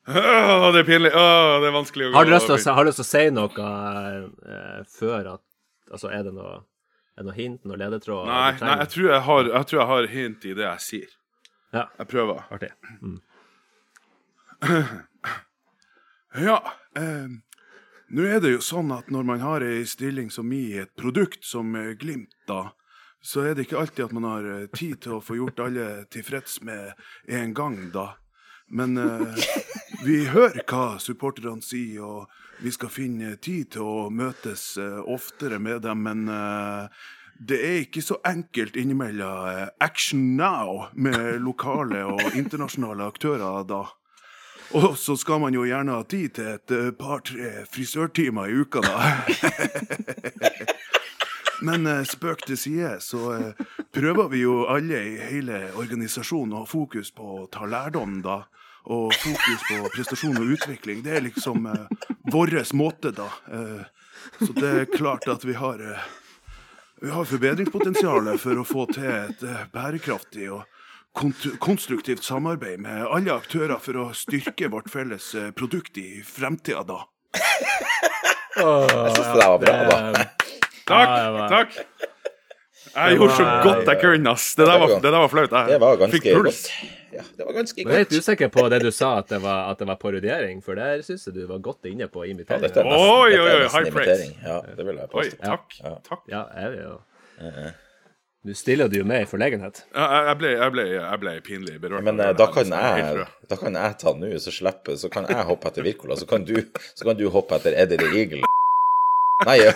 Åh, det er pinlig. Åh, det er vanskelig å gå Har du lyst til å, si- å noe eh, før at Altså, er det noe, er det noe hint, noe ledetråd? Nei, nei jeg, tror jeg, har, jeg tror jeg har hint i det jeg sier. Ja, Jeg prøver. artig. [CLEARS THROAT] Ja, eh, nå er det jo sånn at når man har ei stilling som i et produkt som Glimt, da, så er det ikke alltid at man har eh, tid til å få gjort alle tilfreds med en gang, da. Men eh, vi hører hva supporterne sier, og vi skal finne tid til å møtes eh, oftere med dem, men eh, det er ikke så enkelt innimellom eh, action now med lokale og internasjonale aktører da. Og så skal man jo gjerne ha tid til et eh, par-tre frisørtimer i uka, da. [LAUGHS] Men eh, spøk til side, så eh, prøver vi jo alle i hele organisasjonen å ha fokus på å ta lærdom, da. Og fokus på prestasjon og utvikling. Det er liksom eh, vår måte, da. Så det er klart at vi har vi har forbedringspotensial for å få til et bærekraftig og konstruktivt samarbeid med alle aktører for å styrke vårt felles eh, produkt i fremtida, da. [LAUGHS] Jeg syns det var bra, da. Takk! Ja, takk! Jeg gjorde så godt jeg kunne, ass. Det der var, det der var flaut. Jeg Det var fikk puls. godt. Ja, det var ganske Jeg er litt usikker på det du sa, at det var, at det var parodiering, for der syns jeg du var godt inne på å Ja, Oi, oi, oi, high praise. Ja, det vil jeg Oi, takk. Ja. takk. Ja, jeg er jo Nå stiller det jo med i forlegenhet. Ja, jeg- Jeg ble, jeg ble, jeg ble pinlig berørt. Men eh, da kan liksom. Da kan jeg ta nå, så slipper Så kan jeg hoppe etter Wirkola, så kan du Så kan du hoppe etter Eddie the Eagle. Nei, ja.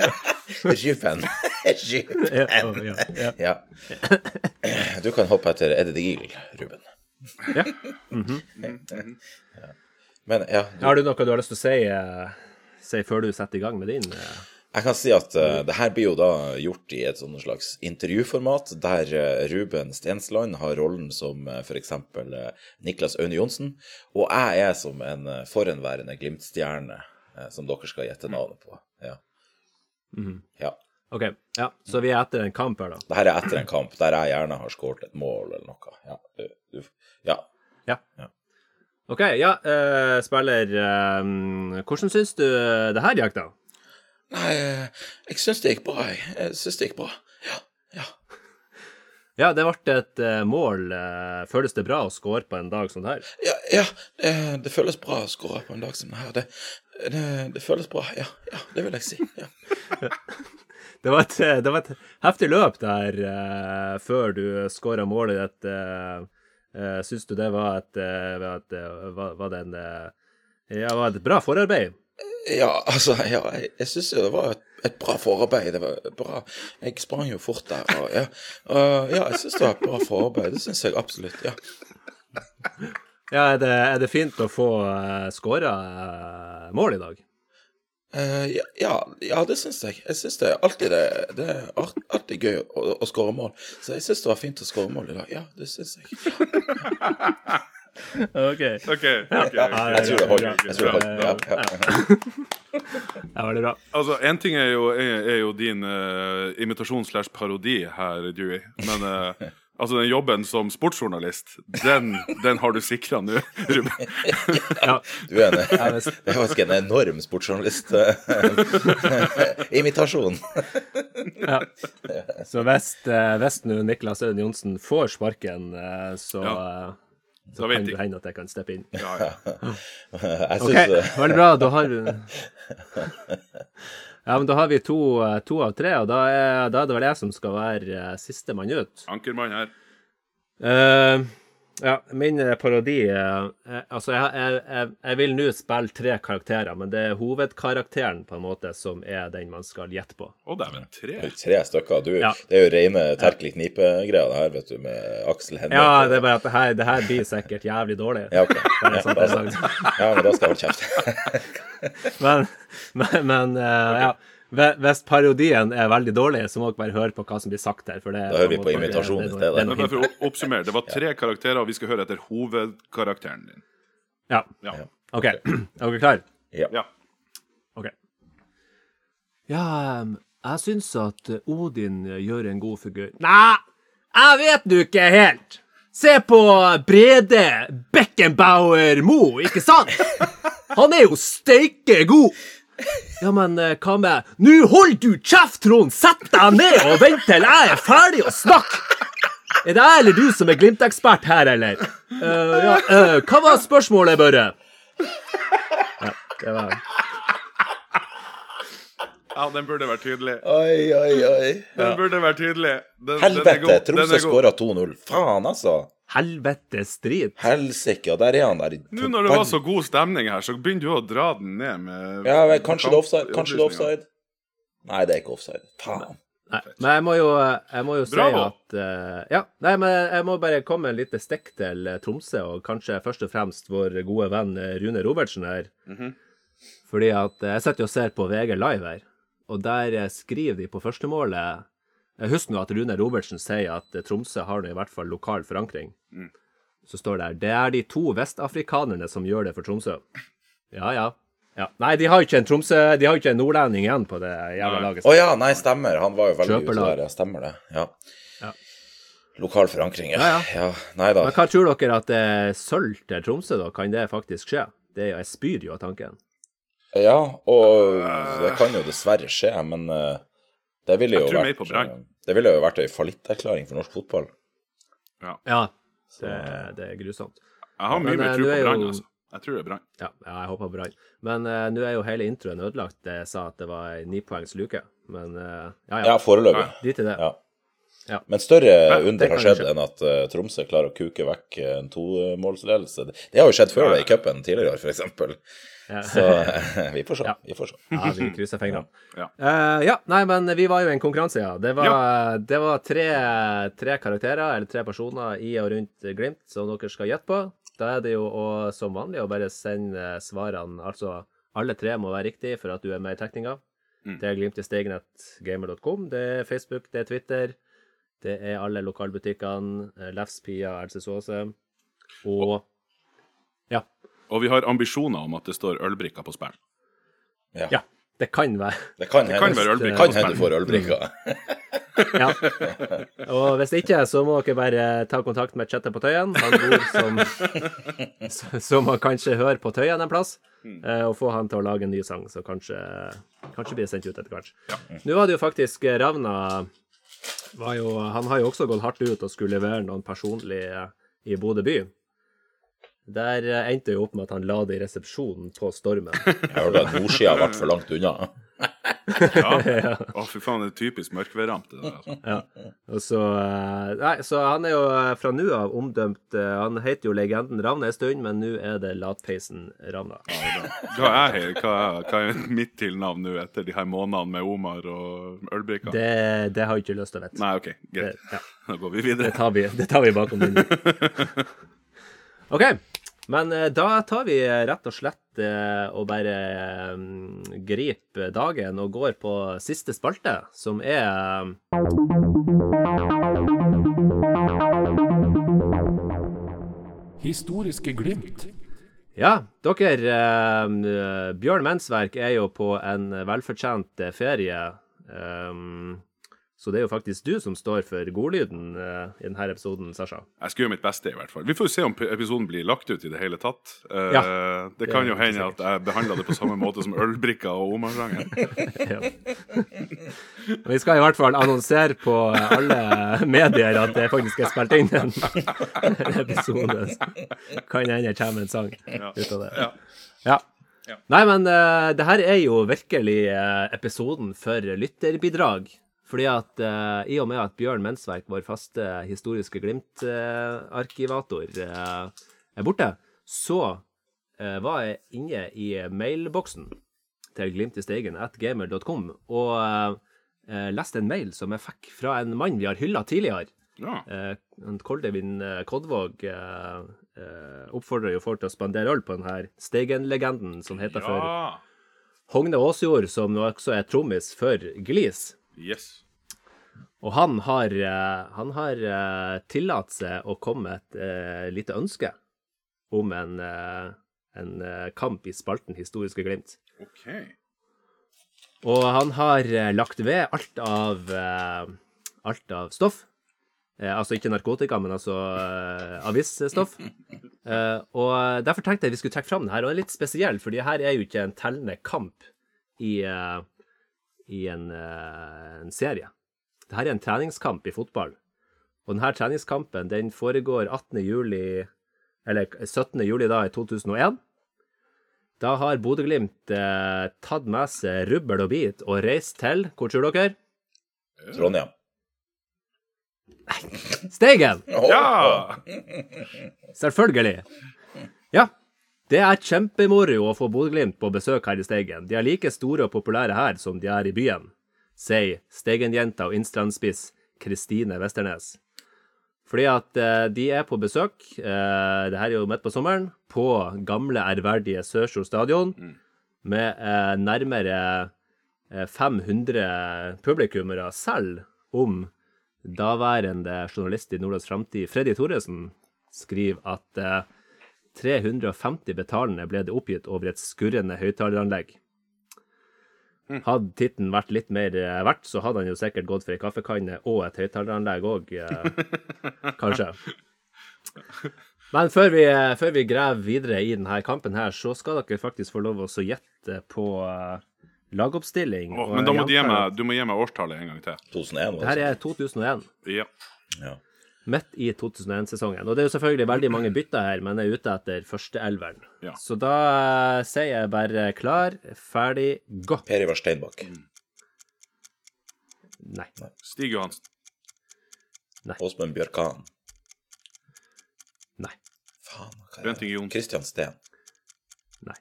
[LAUGHS] Skypen. [LAUGHS] Skypen. Ja, ja, ja. Ja. Du kan hoppe etter Eddie the Eagle, Ruben. Ja. Men ja, du, Har du noe du har lyst til å si, eh, si før du setter i gang med din? eh? Jeg kan si at uh, det her blir jo da gjort i et sånn slags intervjuformat, der uh, Ruben Stensland har rollen som uh, f.eks. Uh, Niklas Aune Johnsen, og jeg er som en uh, forhenværende Glimt-stjerne eh, som dere skal gjette navnet på. Ja. ja. OK. Ja, så vi er etter en kamp her, da. Det her er etter en kamp der jeg gjerne har skåret et mål eller noe. Ja. Ja. Ja. Ja. OK, ja, eh, spiller eh, Hvordan syns du det her gikk, da? Nei, eh, jeg syns det gikk bra, jeg. Jeg syns det gikk bra. Ja. ja. Ja, det ble et eh, mål. eh, føles det bra å score på en dag som det her? Ja, ja det, det føles bra å score på en dag som denne. Det, det, det føles bra, ja. Ja, det vil jeg si. Ja. [LAUGHS] Det var et, det var et heftig løp der eh, før du skåra målet ditt. Uh, uh, Syns du det var et, var, et var, var det en Ja, var et bra forarbeid? Ja, altså, ja, jeg, jeg syns det var et, et bra forarbeid. Det var bra. Jeg sprang jo fort der. Og, ja, og, ja, jeg syns det var et bra forarbeid. Det syns jeg absolutt. Ja. Ja, er det, er det fint å få uh, skåra uh, mål i dag? Uh, ja, ja, ja, det syns jeg. Jeg syns det er alltid det, det er art- alltid gøy å, å skåre mål. Så jeg syns det var fint å skåre mål i dag. Ja, det syns jeg. [LAUGHS] OK. okay, okay, ok. Jeg tror det holder. Jeg tror det holder. Ja, ja. Ja, veldig bra. Altså, Én ting er jo, er, er jo din uh, imitasjon slash parodi her, Dewey. Men uh, altså, den jobben som sportsjournalist, den, den har du sikra nå, Ruben. [LAUGHS] Ja. Du er en, det er faktisk en enorm sportsjournalist-imitasjon. [LAUGHS] Ja. Så hvis, uh, nå Niklas Øyden Johnsen får sparken, eh, så, eh, kan de. det hende at jeg kan steppe inn. Ja, ja. [LAUGHS] Jeg OK, syns eh, veldig bra. Da har du [LAUGHS] Ja, men da har vi to, eh, to av tre, og da er, da er det vel jeg som skal være uh, sistemann ut. Ankermann her. Eh, ja, min eh, parodi eh, eh, Altså, jeg, jeg, jeg, vil nå spille tre karakterer, men det er hovedkarakteren på en måte som er den man skal gjette på. Å, dæven. Tre. tre stykker. Du, Ja. Det er jo rene Terkelig knipe-greia, det her, vet du, med Aksel Hennie. Ja, det er bare at det her, det her blir sikkert jævlig dårlig. Ja, ok. [LAUGHS] Bare sånn. Ja, men da skal jeg holde kjeft. [LAUGHS] Men, men, men eh, ja. Hvis parodien er veldig dårlig, så må dere bare høre på hva som blir sagt her. For det, Da hører vi på imitasjon i det stedet. Men for å oppsummere, det var tre karakterer, og vi skal høre etter hovedkarakteren din. Ja. Ja. OK. [CLEARS THROAT] Er dere klare? ja. OK. Ja, jeg syns at Odin gjør en god figur. Nei, jeg vet du ikke helt! Se på Brede Beckenbauer Mo, ikke sant? [LAUGHS] Han er jo steike god. Ja, men eh, hva med Nå hold du kjeft, Trond! Sett deg ned og vent til jeg er ferdig å snakke! Er det jeg eller du som er Glimt-ekspert her, eller? Uh, ja, uh, hva var spørsmålet, Børre? Ja, det var Ja, den burde vært tydelig. Oi, oi, oi. Den burde vært tydelig. Den, den Helvete! Tromsø skåra 2-0. Faen, altså. helvetes drit. Helsike, og der er han der. Nå når det var så god stemning her, så begynner du å dra den ned med Ja, men kanskje det er offside? Kanskje det er offside? Nei, det er ikke offside. Faen. Nei, men jeg må jo, jeg må jo si Bravo. at uh, Ja, nei, men jeg må bare komme med en liten stikk til eh, Tromsø, og kanskje først og fremst vår gode venn eh, Rune Robertsen her. Mhm. Fordi at jeg sitter jo og ser på VG Live her, og der eh, skriver de på førstemålet Jeg husker nå at Rune Robertsen sier at eh, Tromsø har nå i hvert fall lokal forankring. Mm. Så står det her Det er de to vestafrikanerne som gjør det for Tromsø. Ja, ja. ja. Nei, de har jo ikke en Tromsø De har jo ikke en nordlending igjen på det jævla laget. Å ja, nei, stemmer. Han var jo veldig ute der. Ja, stemmer det. Ja. Ja. Lokal forankring, ja. Ja, ja. Nei da. Men hva tror dere at sølv til Tromsø, da? Kan det faktisk skje? Det er jo, Jeg spyr jo av tanken. Ja, og det kan jo dessverre skje, men eh, det ville jo vært eh, Det ville jo vært ei fallitterklæring for norsk fotball. Ja, det, det er grusomt. Jeg har mye Men, mer eh, tro på er Brann, altså. Jeg tror det er Brann. Ja, ja jeg håper Brann. Men uh, nå er jo hele introen ødelagt. Jeg sa at det var ei nipoengs luke. Men uh, ja, ja. Ja, foreløpig. Dit i det. Ja. Ja. Men større ja, under har skjedd enn at uh, Tromsø klarer å kuke vekk eh, en tomålsledelse. Det, det har jo skjedd før ja. i cupen tidligere i år, f.eks. Ja. [LAUGHS] Så vi får se. Ja. Vi får se. Ja, vi krysser fingrene. [LAUGHS] Ja. Uh, ja, nei, men vi var jo i en konkurranse, ja. Det var, det var tre, tre karakterer, eller tre personer i og rundt Glimt, som dere skal gjette på. Da er det jo å, som vanlig å bare sende svarene, altså alle tre må være riktig for at du er med i trekninga. Mm. Det er Glimt i stegenettgamer.com, det er Facebook, det er Twitter, det er alle lokalbutikkene, Lefspia, Lefs Pia, Else Såse, og Ja. Og vi har ambisjoner om at det står ølbrikker på spill. Ja. Det kan være. Det kan Det kan hende være ølbrikker kan hende for ølbrikker. [LAUGHS] Ja. Og hvis ikke, så må dere bare ta kontakt med Kjetil på Tøyen. Han bor som [LAUGHS] Som man kanskje hører på Tøyen en plass. eh, Og få han til å lage en ny sang, så kanskje, kanskje blir det sendt ut etter hvert. Nå var det jo faktisk eh, Ravna jo, Han har jo også gått hardt ut og skulle levere noen personlig eh, i Bodø by. Der eh, endte jo opp med at han la det i resepsjonen på Stormen. [LAUGHS] Jeg hørte at nordsida ble for langt unna. [LAUGHS] Ja. Å, fy faen, det er typisk mørkværramp, det der. Altså. Ja. Og så, eh, nei, så han er jo eh, fra nå av omdømt eh, Han heter jo Legenden Ravna en stund, men nå er det Latpeisen Ravna. Hva er, hva, er- hva er mitt tilnavn nå etter de her månedene med Omar og ølbrikka? Det, det har jeg ikke lyst til å vite. Nei, OK, greit. ja, Da går vi det, tar vi, det tar vi bakom linjen. [LAUGHS] OK. Men eh, da tar vi eh, rett og slett eh, og bare eh, griper dagen og går på siste spalte, som er Historiske glimt. Ja, dere Bjørn Mensverk er jo på en velfortjent ferie. Um, så det er jo faktisk du som står for godlyden uh, i denne episoden, Sasha. Jeg skal gjøre mitt beste, i hvert fall. Vi får jo se om episoden blir lagt ut i det hele tatt. Uh, Ja, det det kan jo hende at jeg behandler det på samme måte som ølbrikker og Omar-sangen. [LAUGHS] Ja. Vi skal i hvert fall annonsere på alle medier at det faktisk er spilt inn en, episode. Kan hende kommer en sang ut av det. Ja. Ja. Nei, men uh, det her er jo virkelig uh, episoden for lytterbidrag. Fordi at eh, i og med at Bjørn Mensverk, vår faste historiske Glimt-arkivator, eh, er borte, så eh, var jeg inne i mailboksen til glimtistegen at gamer.com og eh, leste en mail som jeg fikk fra en mann vi har hylla tidligere. Ja. Eh, Koldevin eh, Kodvåg oppfordrer jo folk til å spandere øl på denne Steigen-legenden som heter for ja. Hogne Aasjord, som også er trommis for Glis. Yes. Og han har, eh, han har eh, tillatt seg å komme med et eh, lite ønske om en, en kamp i spalten Historiske Glimt. OK. Og han har lagt ved alt av, alt av stoff. Altså ikke narkotika, men altså avisstoff. [LAUGHS] Og derfor tenkte jeg vi skulle trekke fram den her. Og den er litt spesiell, for det her er jo ikke en tellende kamp i, i en, eh, en serie. Det her er en treningskamp i fotball. Og denne treningskampen den foregår 18. juli, eller 17. juli da i 2001. Da har Bodø-Glimt eh, tatt med seg rubbel og bit og reist til Hvor tror dere? Trondheim. Steigen! Ja! Selvfølgelig. Ja. Det er kjempemoro å få Bodø-Glimt på besøk her i Steigen. De er like store og populære her som de er i byen, sier Steigen-jenta og innstrandspiss Kristine Westernes. Fordi at eh, de er på besøk, eh, det her er jo midt på sommeren, på gamle, ærverdige Sørsjord stadion, med eh, nærmere eh, 500 publikummere, selv om daværende journalist i Nordlands Framtid, Freddy Thoresen, skriver at eh, 350 betalende ble det oppgitt over et skurrende høyttaleranlegg. Hadde titten vært litt mer eh, verdt, så hadde han jo sikkert gått for ei kaffekanne og et høyttaleranlegg òg, eh, [LAUGHS] kanskje. Men før vi, eh, før vi graver videre i denne kampen her, så skal dere faktisk få lov å gjette på lagoppstilling. Oh, men da må du gi meg, du må gi meg årstallet en gang til. 2001, Det her er 2001. Ja. Ja. Midt i 2001-sesongen. Og det er jo selvfølgelig veldig mange bytter her, men jeg er ute etter førsteelveren. Ja. Så da sier jeg bare klar, ferdig, gå. Per Ivar Steinbakk. Nei. Stig Johansen. Nei. Åsmund Bjørkan. Nei. Faen, hva er det? Christian Steen. Nei.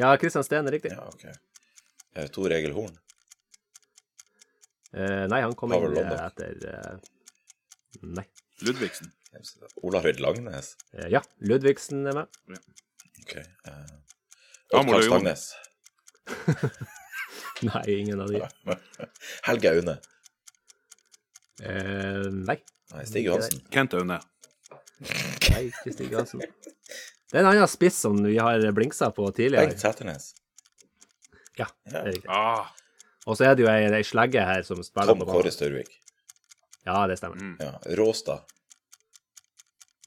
Ja, Kristian Steen er riktig. Ja, OK. Tor Egil Horn. Eh, nei, han kom Pavel inn eh, London. etter eh, Nei. Ludvigsen. Olarid Langnes. Eh, ja, Ludvigsen er med. OK. Uh, Amor Oddkar. Stangnes. [LAUGHS] Nei, ingen av de. [LAUGHS] Helge Aune. Uh, nei. Nei, Stig Johansen. Kent Aune. Nei, ikke Stig Hansen. Det er en annen spiss som vi har blinksa på tidligere. Bengt Sæternes. Ja, det er riktig. Ah, Og så er det jo ei, ei slegge her som spiller Tom på Kåre banen. Størvik. Ja, det stemmer. Mm. Ja. Råstad.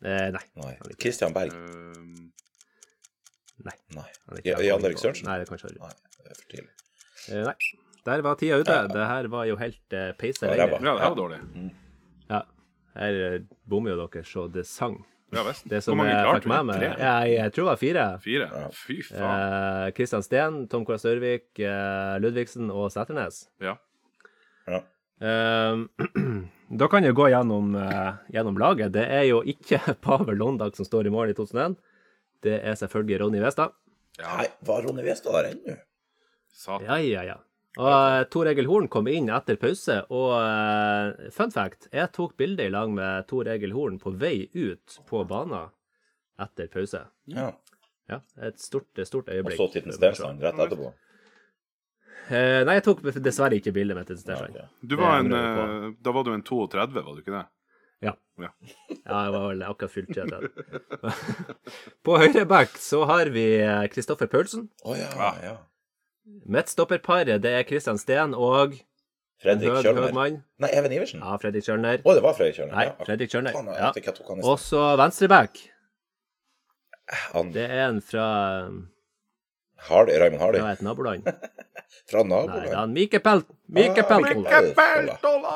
Eh, nei. Nei. Christian Berg. ehm, Nei. ikke Jan Erik Sørensen? Nei, det kan ikke være. Nei, det er for tidlig. Eh, nei. Der var tida ute. Det her var jo helt uh, peise Ja, ja, det var dårlig. Ja. Her eh, bommer jo dere så det sang. Ja visst. Det som Hvor mange jeg klarte fikk med meg Tre? jeg, jeg tror det var fire. Fire? Fy faen. Eh, Kristian Steen, Tom Kåre Størvik, eh, Ludvigsen og Sæternes. Ja. Ja. Eh, [CLEARS THROAT] da kan jeg gå gjennom, eh, gjennom laget. Det er jo ikke [LAUGHS] Pavel Londag som står i mål i 2001. Det er selvfølgelig Ronny Westad. Nei, var Ronny Westad der ennå? Ja, ja, ja. Og uh, Tor Egil Horn kom inn etter pause, og eh, fun fact, jeg tok bilde i lag med Tor Egil Horn på vei ut på banen etter pause. Ja. Ja, et stort, stort øyeblikk. Og så så Titten Stensland rett etterpå. Eh, nei, jeg tok dessverre ikke bildet mitt. Ja, okay. Du var en, eh, da var du en 32, var du ikke det? Ja. Ja. [LAUGHS] Ja, jeg var vel akkurat fylt 33. [LAUGHS] på høyre back så har vi eh, Kristoffer Paulsen. Oh, ja, Ah. ja. Midtstopperparet, det er Kristian Steen og Fredrik Kjølner. Nei, Even Iversen. Ja, Fredrik Kjølner. det var Fredrik Kjølner. Nei. Fredrik Kjølner. Ja. Og så venstreback. Han Det er en fra, Hardy, Raymond Hardy. fra et naboland. [LAUGHS] Fra Nei, det er naboland. han Mike Pelt. Mike Ah, Peltola. Mike Peltola.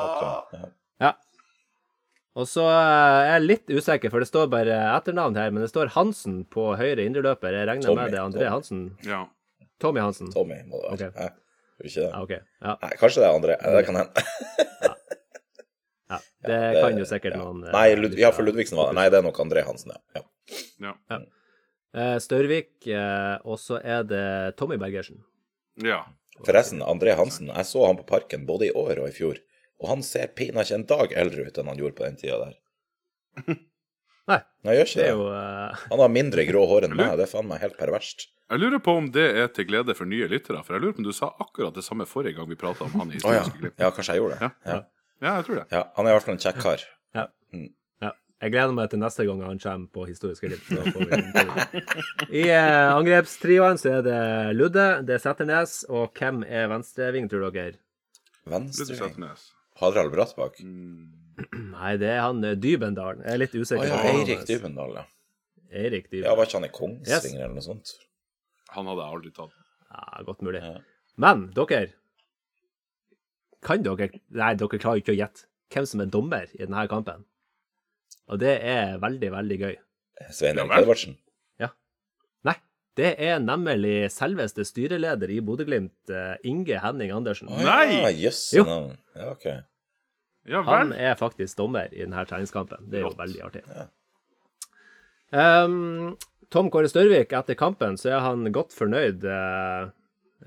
Ja. Ja. Og så eh, er jeg litt usikker, for det står bare etternavn her, men det står Hansen på høyre indreløper. Jeg regner Tommy, med det er André Tommy. Hansen. Ja. Tommy Hansen. Tommy må det være. Ok. Hæ? Ikke det? Ja, OK. Ja, Nei, kanskje det er André. Det kan hende. [LAUGHS] ja. Det det- kan jo sikkert ja. noen eh, Nei, Lud ja, for Ludvigsen var det. Nei, det er nok André Hansen, ja. ja. Ja. Eh, Størvik, eh, og så er det Tommy Bergersen. ja. Forresten, André Hansen, jeg så han på Parken både i år og i fjor, og han ser pinadø ikke en dag eldre ut enn han gjorde på den tida der. [LAUGHS] Nei, Han gjør ikke det det. jo uh... Han har mindre grå hår enn meg, det er faen meg helt perverst. Jeg lurer på om det er til glede for nye lyttere, for jeg lurer på om du sa akkurat det samme forrige gang vi prata om han i ja. historiske glimt. ja, kanskje jeg gjorde det. Ja. Ja. Ja, jeg tror det. Ja, han er i hvert fall en kjekk kar. ja. Jeg gleder meg til neste gang han kommer på Historiske vi- I eh, angrepstrioen så er det Ludde, det er Setternes, og hvem er venstreving, tror dere? Venstreving. Harald Brattbakk. Mm. [CLEARS THROAT] Nei, det er han Dybendalen. Dybendal. Jeg er litt Å usikker. ja, på Eirik. Dybendal, ja. Eirik Ja, Var ikke han i Kongsvinger eller noe sånt? Han hadde jeg aldri tatt. Ja, godt mulig. Ja. Men dere Kan dere Nei, dere klarer ikke å gjette hvem som er dommer i denne kampen. Og det er veldig, veldig gøy. Svein Ja Erik Edvardsen? Ja. Nei, det er nemlig selveste styreleder i Bodø-Glimt, eh, Inge Henning Andersen. Oh, Nei! Jøss Jo. navn. Ja, OK. Ja Han er faktisk dommer i denne treningskampen. Det er jo Lott. veldig artig. Ja. Um, Tom Kåre Størvik, etter kampen så er han godt fornøyd uh,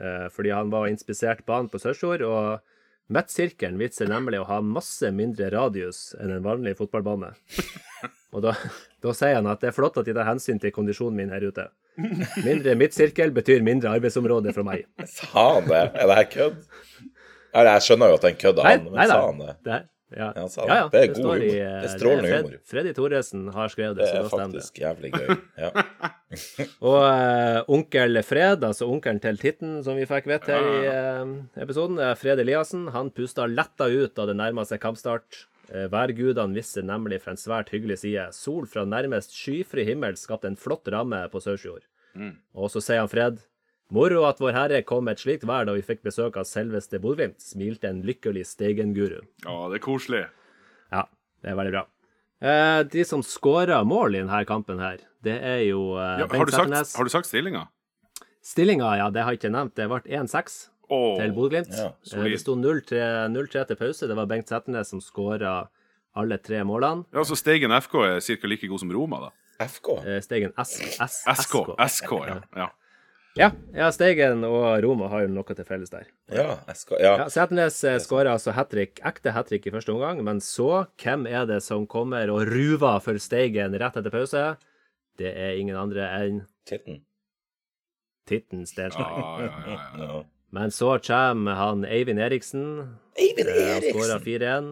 uh, fordi han var inspisert banen på Sørsjord, og midtsirkelen vitser nemlig å ha masse mindre radius enn en vanlig fotballbane. [LAUGHS] Og da, da sier han at det er flott at de tar hensyn til kondisjonen min her ute. Mindre midtsirkel betyr mindre arbeidsområde fra meg. Sa han det? Er det her kødd? Jeg skjønner jo at det er en kødd av han, men nei, sa han det? Det, ja. Ja, det. ja, ja, Det er god humor. i, Det eh, er strålende Fred, humor. Freddy Thoresen har skrevet det, Det er faktisk det. jævlig gøy. Ja. [LAUGHS] Og uh, onkel Fred, altså onkelen til Titten, som vi fikk vite her i uh, episoden, eh, Fred Eliassen, han pusta letta ut da det nærma seg kampstart. Værgudene viste nemlig fra en svært hyggelig side. Sol fra nærmest skyfri himmel skapte en flott ramme på Sørfjord. Og så sier han Fred Moro at Vår Herre kom med et slikt vær da vi fikk besøk av selveste Bodø-Glimt, smilte en lykkelig Steigen-guru. Ja, det er koselig. Ja, det er veldig bra. Eh, de som skåra mål i denne kampen her, det er jo eh, Ja, har, Bengt du sagt, har du sagt stillinga? Stillinga, ja, det har jeg ikke nevnt. Det ble 1-6 oh, til Bodø-Glimt. ja, Eh, det sto 0-3 0-3 til pause. Det var Bengt Settenes som skåra alle tre målene. Ja, så Steigen FK er ca. like god som Roma, da. FK? Eh, Steigen S, S, SK. SK, ja. ja. Ja, ja, Steigen og Roma har jo noe til felles der. Ja, SK. Ja. Ja, Settenes eh, skåra altså hat trick, ekte hat trick i første omgang, men så, hvem er det som kommer og ruver for Steigen rett etter pause? Det er ingen andre enn Titten. Titten Stensberg. Ja, ja, ja, ja. Men så kommer han Eivind Eriksen. Eivind Eriksen! Han skåra 4-1.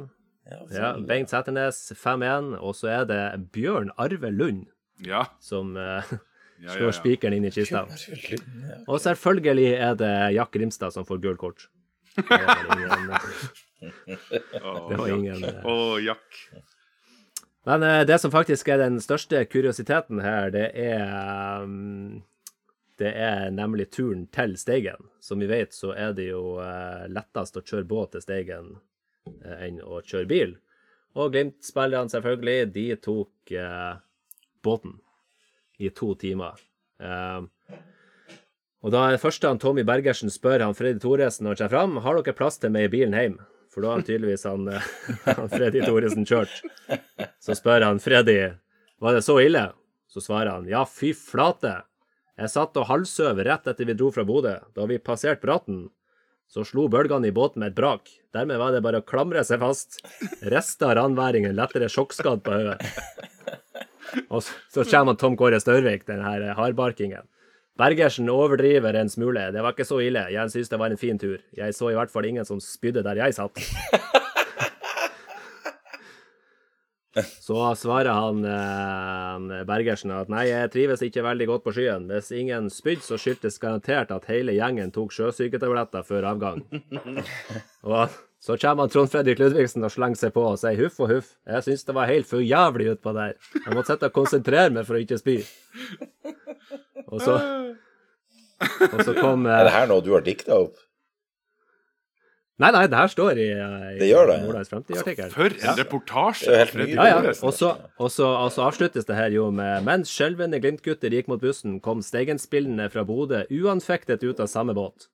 Ja, Ja. Bengt Settenes 5-1. Og så er det Bjørn Arve Lund ja. som eh, [LAUGHS] ja, slår ja, ja. spikeren inn i kista. Og selvfølgelig er det Jack Grimstad som får gult kort. Det var ingen, Åh, det var Jack. ingen eh, Jack. Men eh, det som faktisk er den største kuriositeten her, det er um, Det er nemlig turen til Steigen. Som vi vet, så er det jo eh, lettest å kjøre båt til Steigen eh, enn å kjøre bil. Og Glimt-spillerne, selvfølgelig, de tok eh, båten i to timer. Eh, og da er det første han Tommy Bergersen spør han Freddy Thoresen når han kommer fram, har dere plass til meg i bilen hjem? For da har tydeligvis han, eh, [LAUGHS] han Freddy Thoresen kjørt. Så spør han Freddy, var det så ille? Så svarer han, ja fy flate. Jeg satt og halvsøv rett etter vi dro fra Bodø. Da vi passerte Bratten, så slo bølgene i båten med et brak. Dermed var det bare å klamre seg fast. Resten av ranværingen lettere sjokkskadd på hodet. Og så, kommer Tom Kåre Størvik, den her hardbarkingen. Bergersen overdriver en smule. Det var ikke så ille. Jeg syns det var en fin tur. Jeg så i hvert fall ingen som spydde der jeg satt. Så svarer han, eh, Bergersen at nei, jeg trives ikke veldig godt på skyen. Hvis ingen spydde, så skyldtes garantert at hele gjengen tok sjøsyketabletter før avgang. [LAUGHS] Og så kommer han Trond Fredrik Ludvigsen og slenger seg på og sier huff og huff. Jeg syns det var helt for jævlig utpå der. Jeg måtte sitte og konsentrere meg for å ikke spy. Og så, [LAUGHS] og så kom Er det eh, her noe du har dikta opp? Nei, nei, det her står i, i Det gjør det, ja. Nordlands Fremtid-artikkelen. For en reportasje! Ja, ja. Og så, og, så, og så avsluttes det her jo med Mens skjelvende Glimt-gutter gikk mot bussen, kom Steigen-spillene fra Bodø uanfektet ut av samme båt.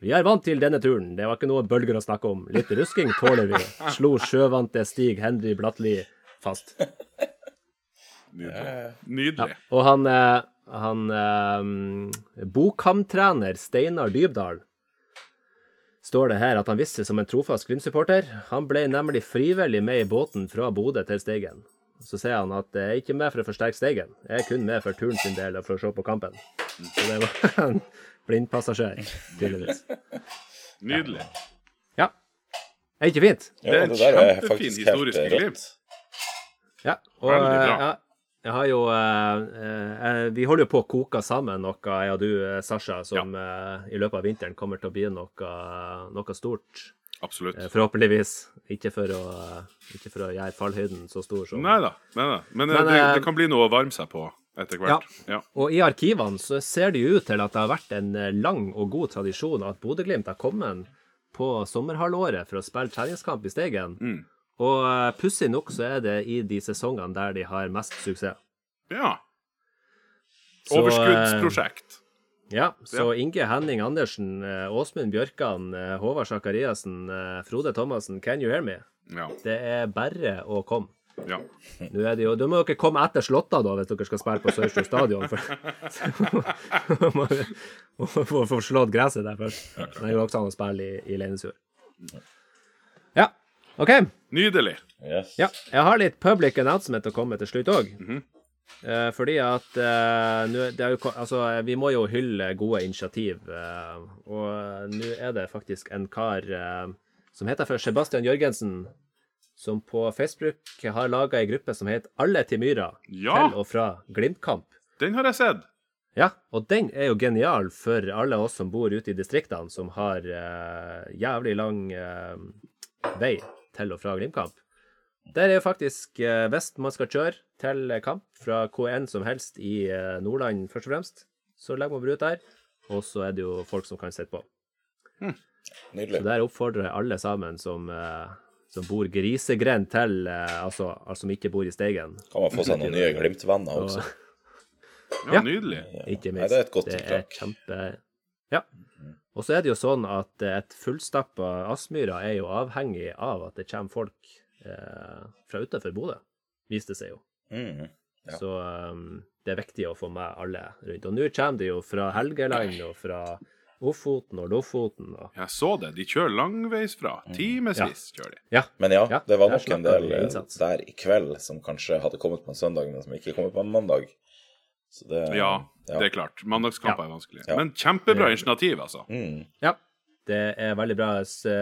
Vi er vant til denne turen, det var ikke noe bølger å snakke om. Litt rusking tåler vi, slo sjøvante Stig Henry Blatli fast. Nydelig. Nydelig. Og han, eh, han eh, Bokamtrener Steinar Dybdahl står det her at han visste som en trofast Glimt-supporter. Han ble nemlig frivillig med i båten fra Bodø til Steigen. Så sier han at jeg er ikke med for å forsterke Steigen, jeg er kun med for turen sin del og for å se på kampen. Så det var [LAUGHS] en blindpassasjer, tydeligvis. [LAUGHS] Nydelig. Ja. Er ikke fint? Ja, Det er en det der er kjempefin faktisk historisk helt glimt. rått. Ja. Og Veldig bra. eh, ja, jeg har jo eh, eh, Vi holder jo på å koke sammen noe, jeg og du, eh, Sasha, som eh, i løpet av vinteren kommer til å bli noe, noe stort. Absolutt. Eh, Forhåpentligvis. Ikke for å, ikke for å gjøre fallhøyden så stor som Nei da. Men, eh, Men, det, det kan bli noe å varme seg på etter hvert. Ja. Og i arkivene så ser det jo ut til at det har vært en lang og god tradisjon at Bodø-Glimt har kommet på sommerhalvåret for å spille treningskamp i Steigen. Mm. Og eh, pussig nok så er det i de sesongene der de har mest suksess. ja. Overskuddsprosjekt. Ja, så Inge Henning Andersen, eh, Åsmund Bjørkan, eh, Håvard Sakariassen, eh, Frode Thomassen, can you hear me? Ja. Det er bare å komme. ja. Nå er det jo, Da må dere komme etter Slåtta, da, hvis dere skal spille på Sørstad stadion. For [LAUGHS] må få få slått gresset der først. Det er jo også an å spille i, i Leinesfjord. OK. Nydelig. Yes. Ja, jeg har litt public announcement å komme med til slutt òg. eh, fordi at eh, nu, det er jo, altså, vi må jo hylle gode initiativ. eh, og nå er det faktisk en kar eh, som heter for Sebastian Jørgensen, som på Facebook har laga ei gruppe som heter Alle til myra, Ja. til og fra Glimt-kamp. Den har jeg sett. Ja, og den er jo genial for alle oss som bor ute i distriktene, som har eh, jævlig lang eh, vei til og fra Glimt-kamp. Der er jo faktisk, eh, hvis man skal kjøre til kamp fra hvor som helst i eh, Nordland først og fremst, så legger man brua ut der, og så er det jo folk som kan sitte på. Nydelig. Så der oppfordrer jeg alle sammen som, eh, som bor grisegrend til, altså, altså som ikke bor i Steigen, Kan man få seg noen nye Glimt-venner også? Ja, Ja. Nydelig. Ikke Nei, minst. det er et godt Det tiltak. er kjempe... Ja. Og så er det jo sånn at et fullstappa Aspmyra er jo avhengig av at det kommer folk eh, fra utenfor Bodø, viste det seg jo. Mm. Ja. Så um, det er viktig å få med alle rundt. Og nå kommer de jo fra Helgeland og fra Ofoten og Lofoten og Jeg så det. De kjører langveisfra. Timevis kjører de. Ja. Men ja, Ja, det var nok en del der i kveld som kanskje hadde kommet på en søndag, men som ikke kom på en mandag. Så det Ja, det er klart. Mandagskamper Ja. er vanskelig. Ja. Men kjempebra initiativ, altså. Mm. ja. Det er veldig bra. Så,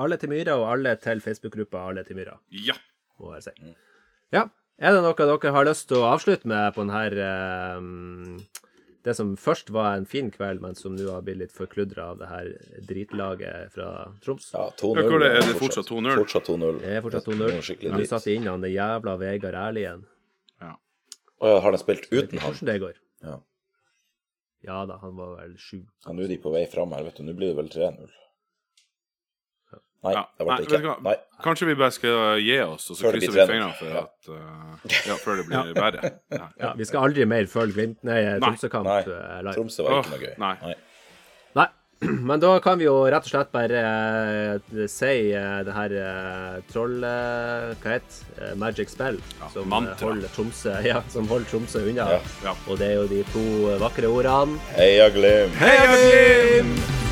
alle til Myra, og alle til Facebook-gruppa Alle til Myra. Ja. må jeg si. Ja. Er det noe dere har lyst til å avslutte med på denne Det som først var en fin kveld, men som nå har blitt litt forkludra av det her dritlaget fra Troms? Ja, Ja, 2-0. hvor er det fortsatt 2-0? Fortsatt 2-0. Det er fortsatt 2-0. noe skikkelig Nå dritt. satte inn han det jævla Vegard Erlien. Ja. ja, har de spilt uten han? Hvordan det går? Ja. Ja da, han var vel sju. Ja, Nå er de på vei fram her, vet du. Nå blir det vel 3-0. Nei, Ja. det ble Nei, det ikke. Nei. Kanskje vi bare skal gi oss, og så Før krysser vi 3-0. fingrene for Ja. at uh, Ja, før det blir [LAUGHS] verre. Ja. Ja, vi skal aldri mer følge Glimt, nei, Tromsø-kamp eh, live. Tromsø var ikke noe gøy. nei. [CLEARS THROAT] Men da kan vi jo rett og slett bare uh, si uh, det her uh, troll... hva heter det? Magic Spell, Ja, som, holder Tromsø, [LAUGHS] ja, som holder Tromsø unna. Ja. Ja. Og det er jo de to vakre ordene Heia Glimt! Heia Glimt!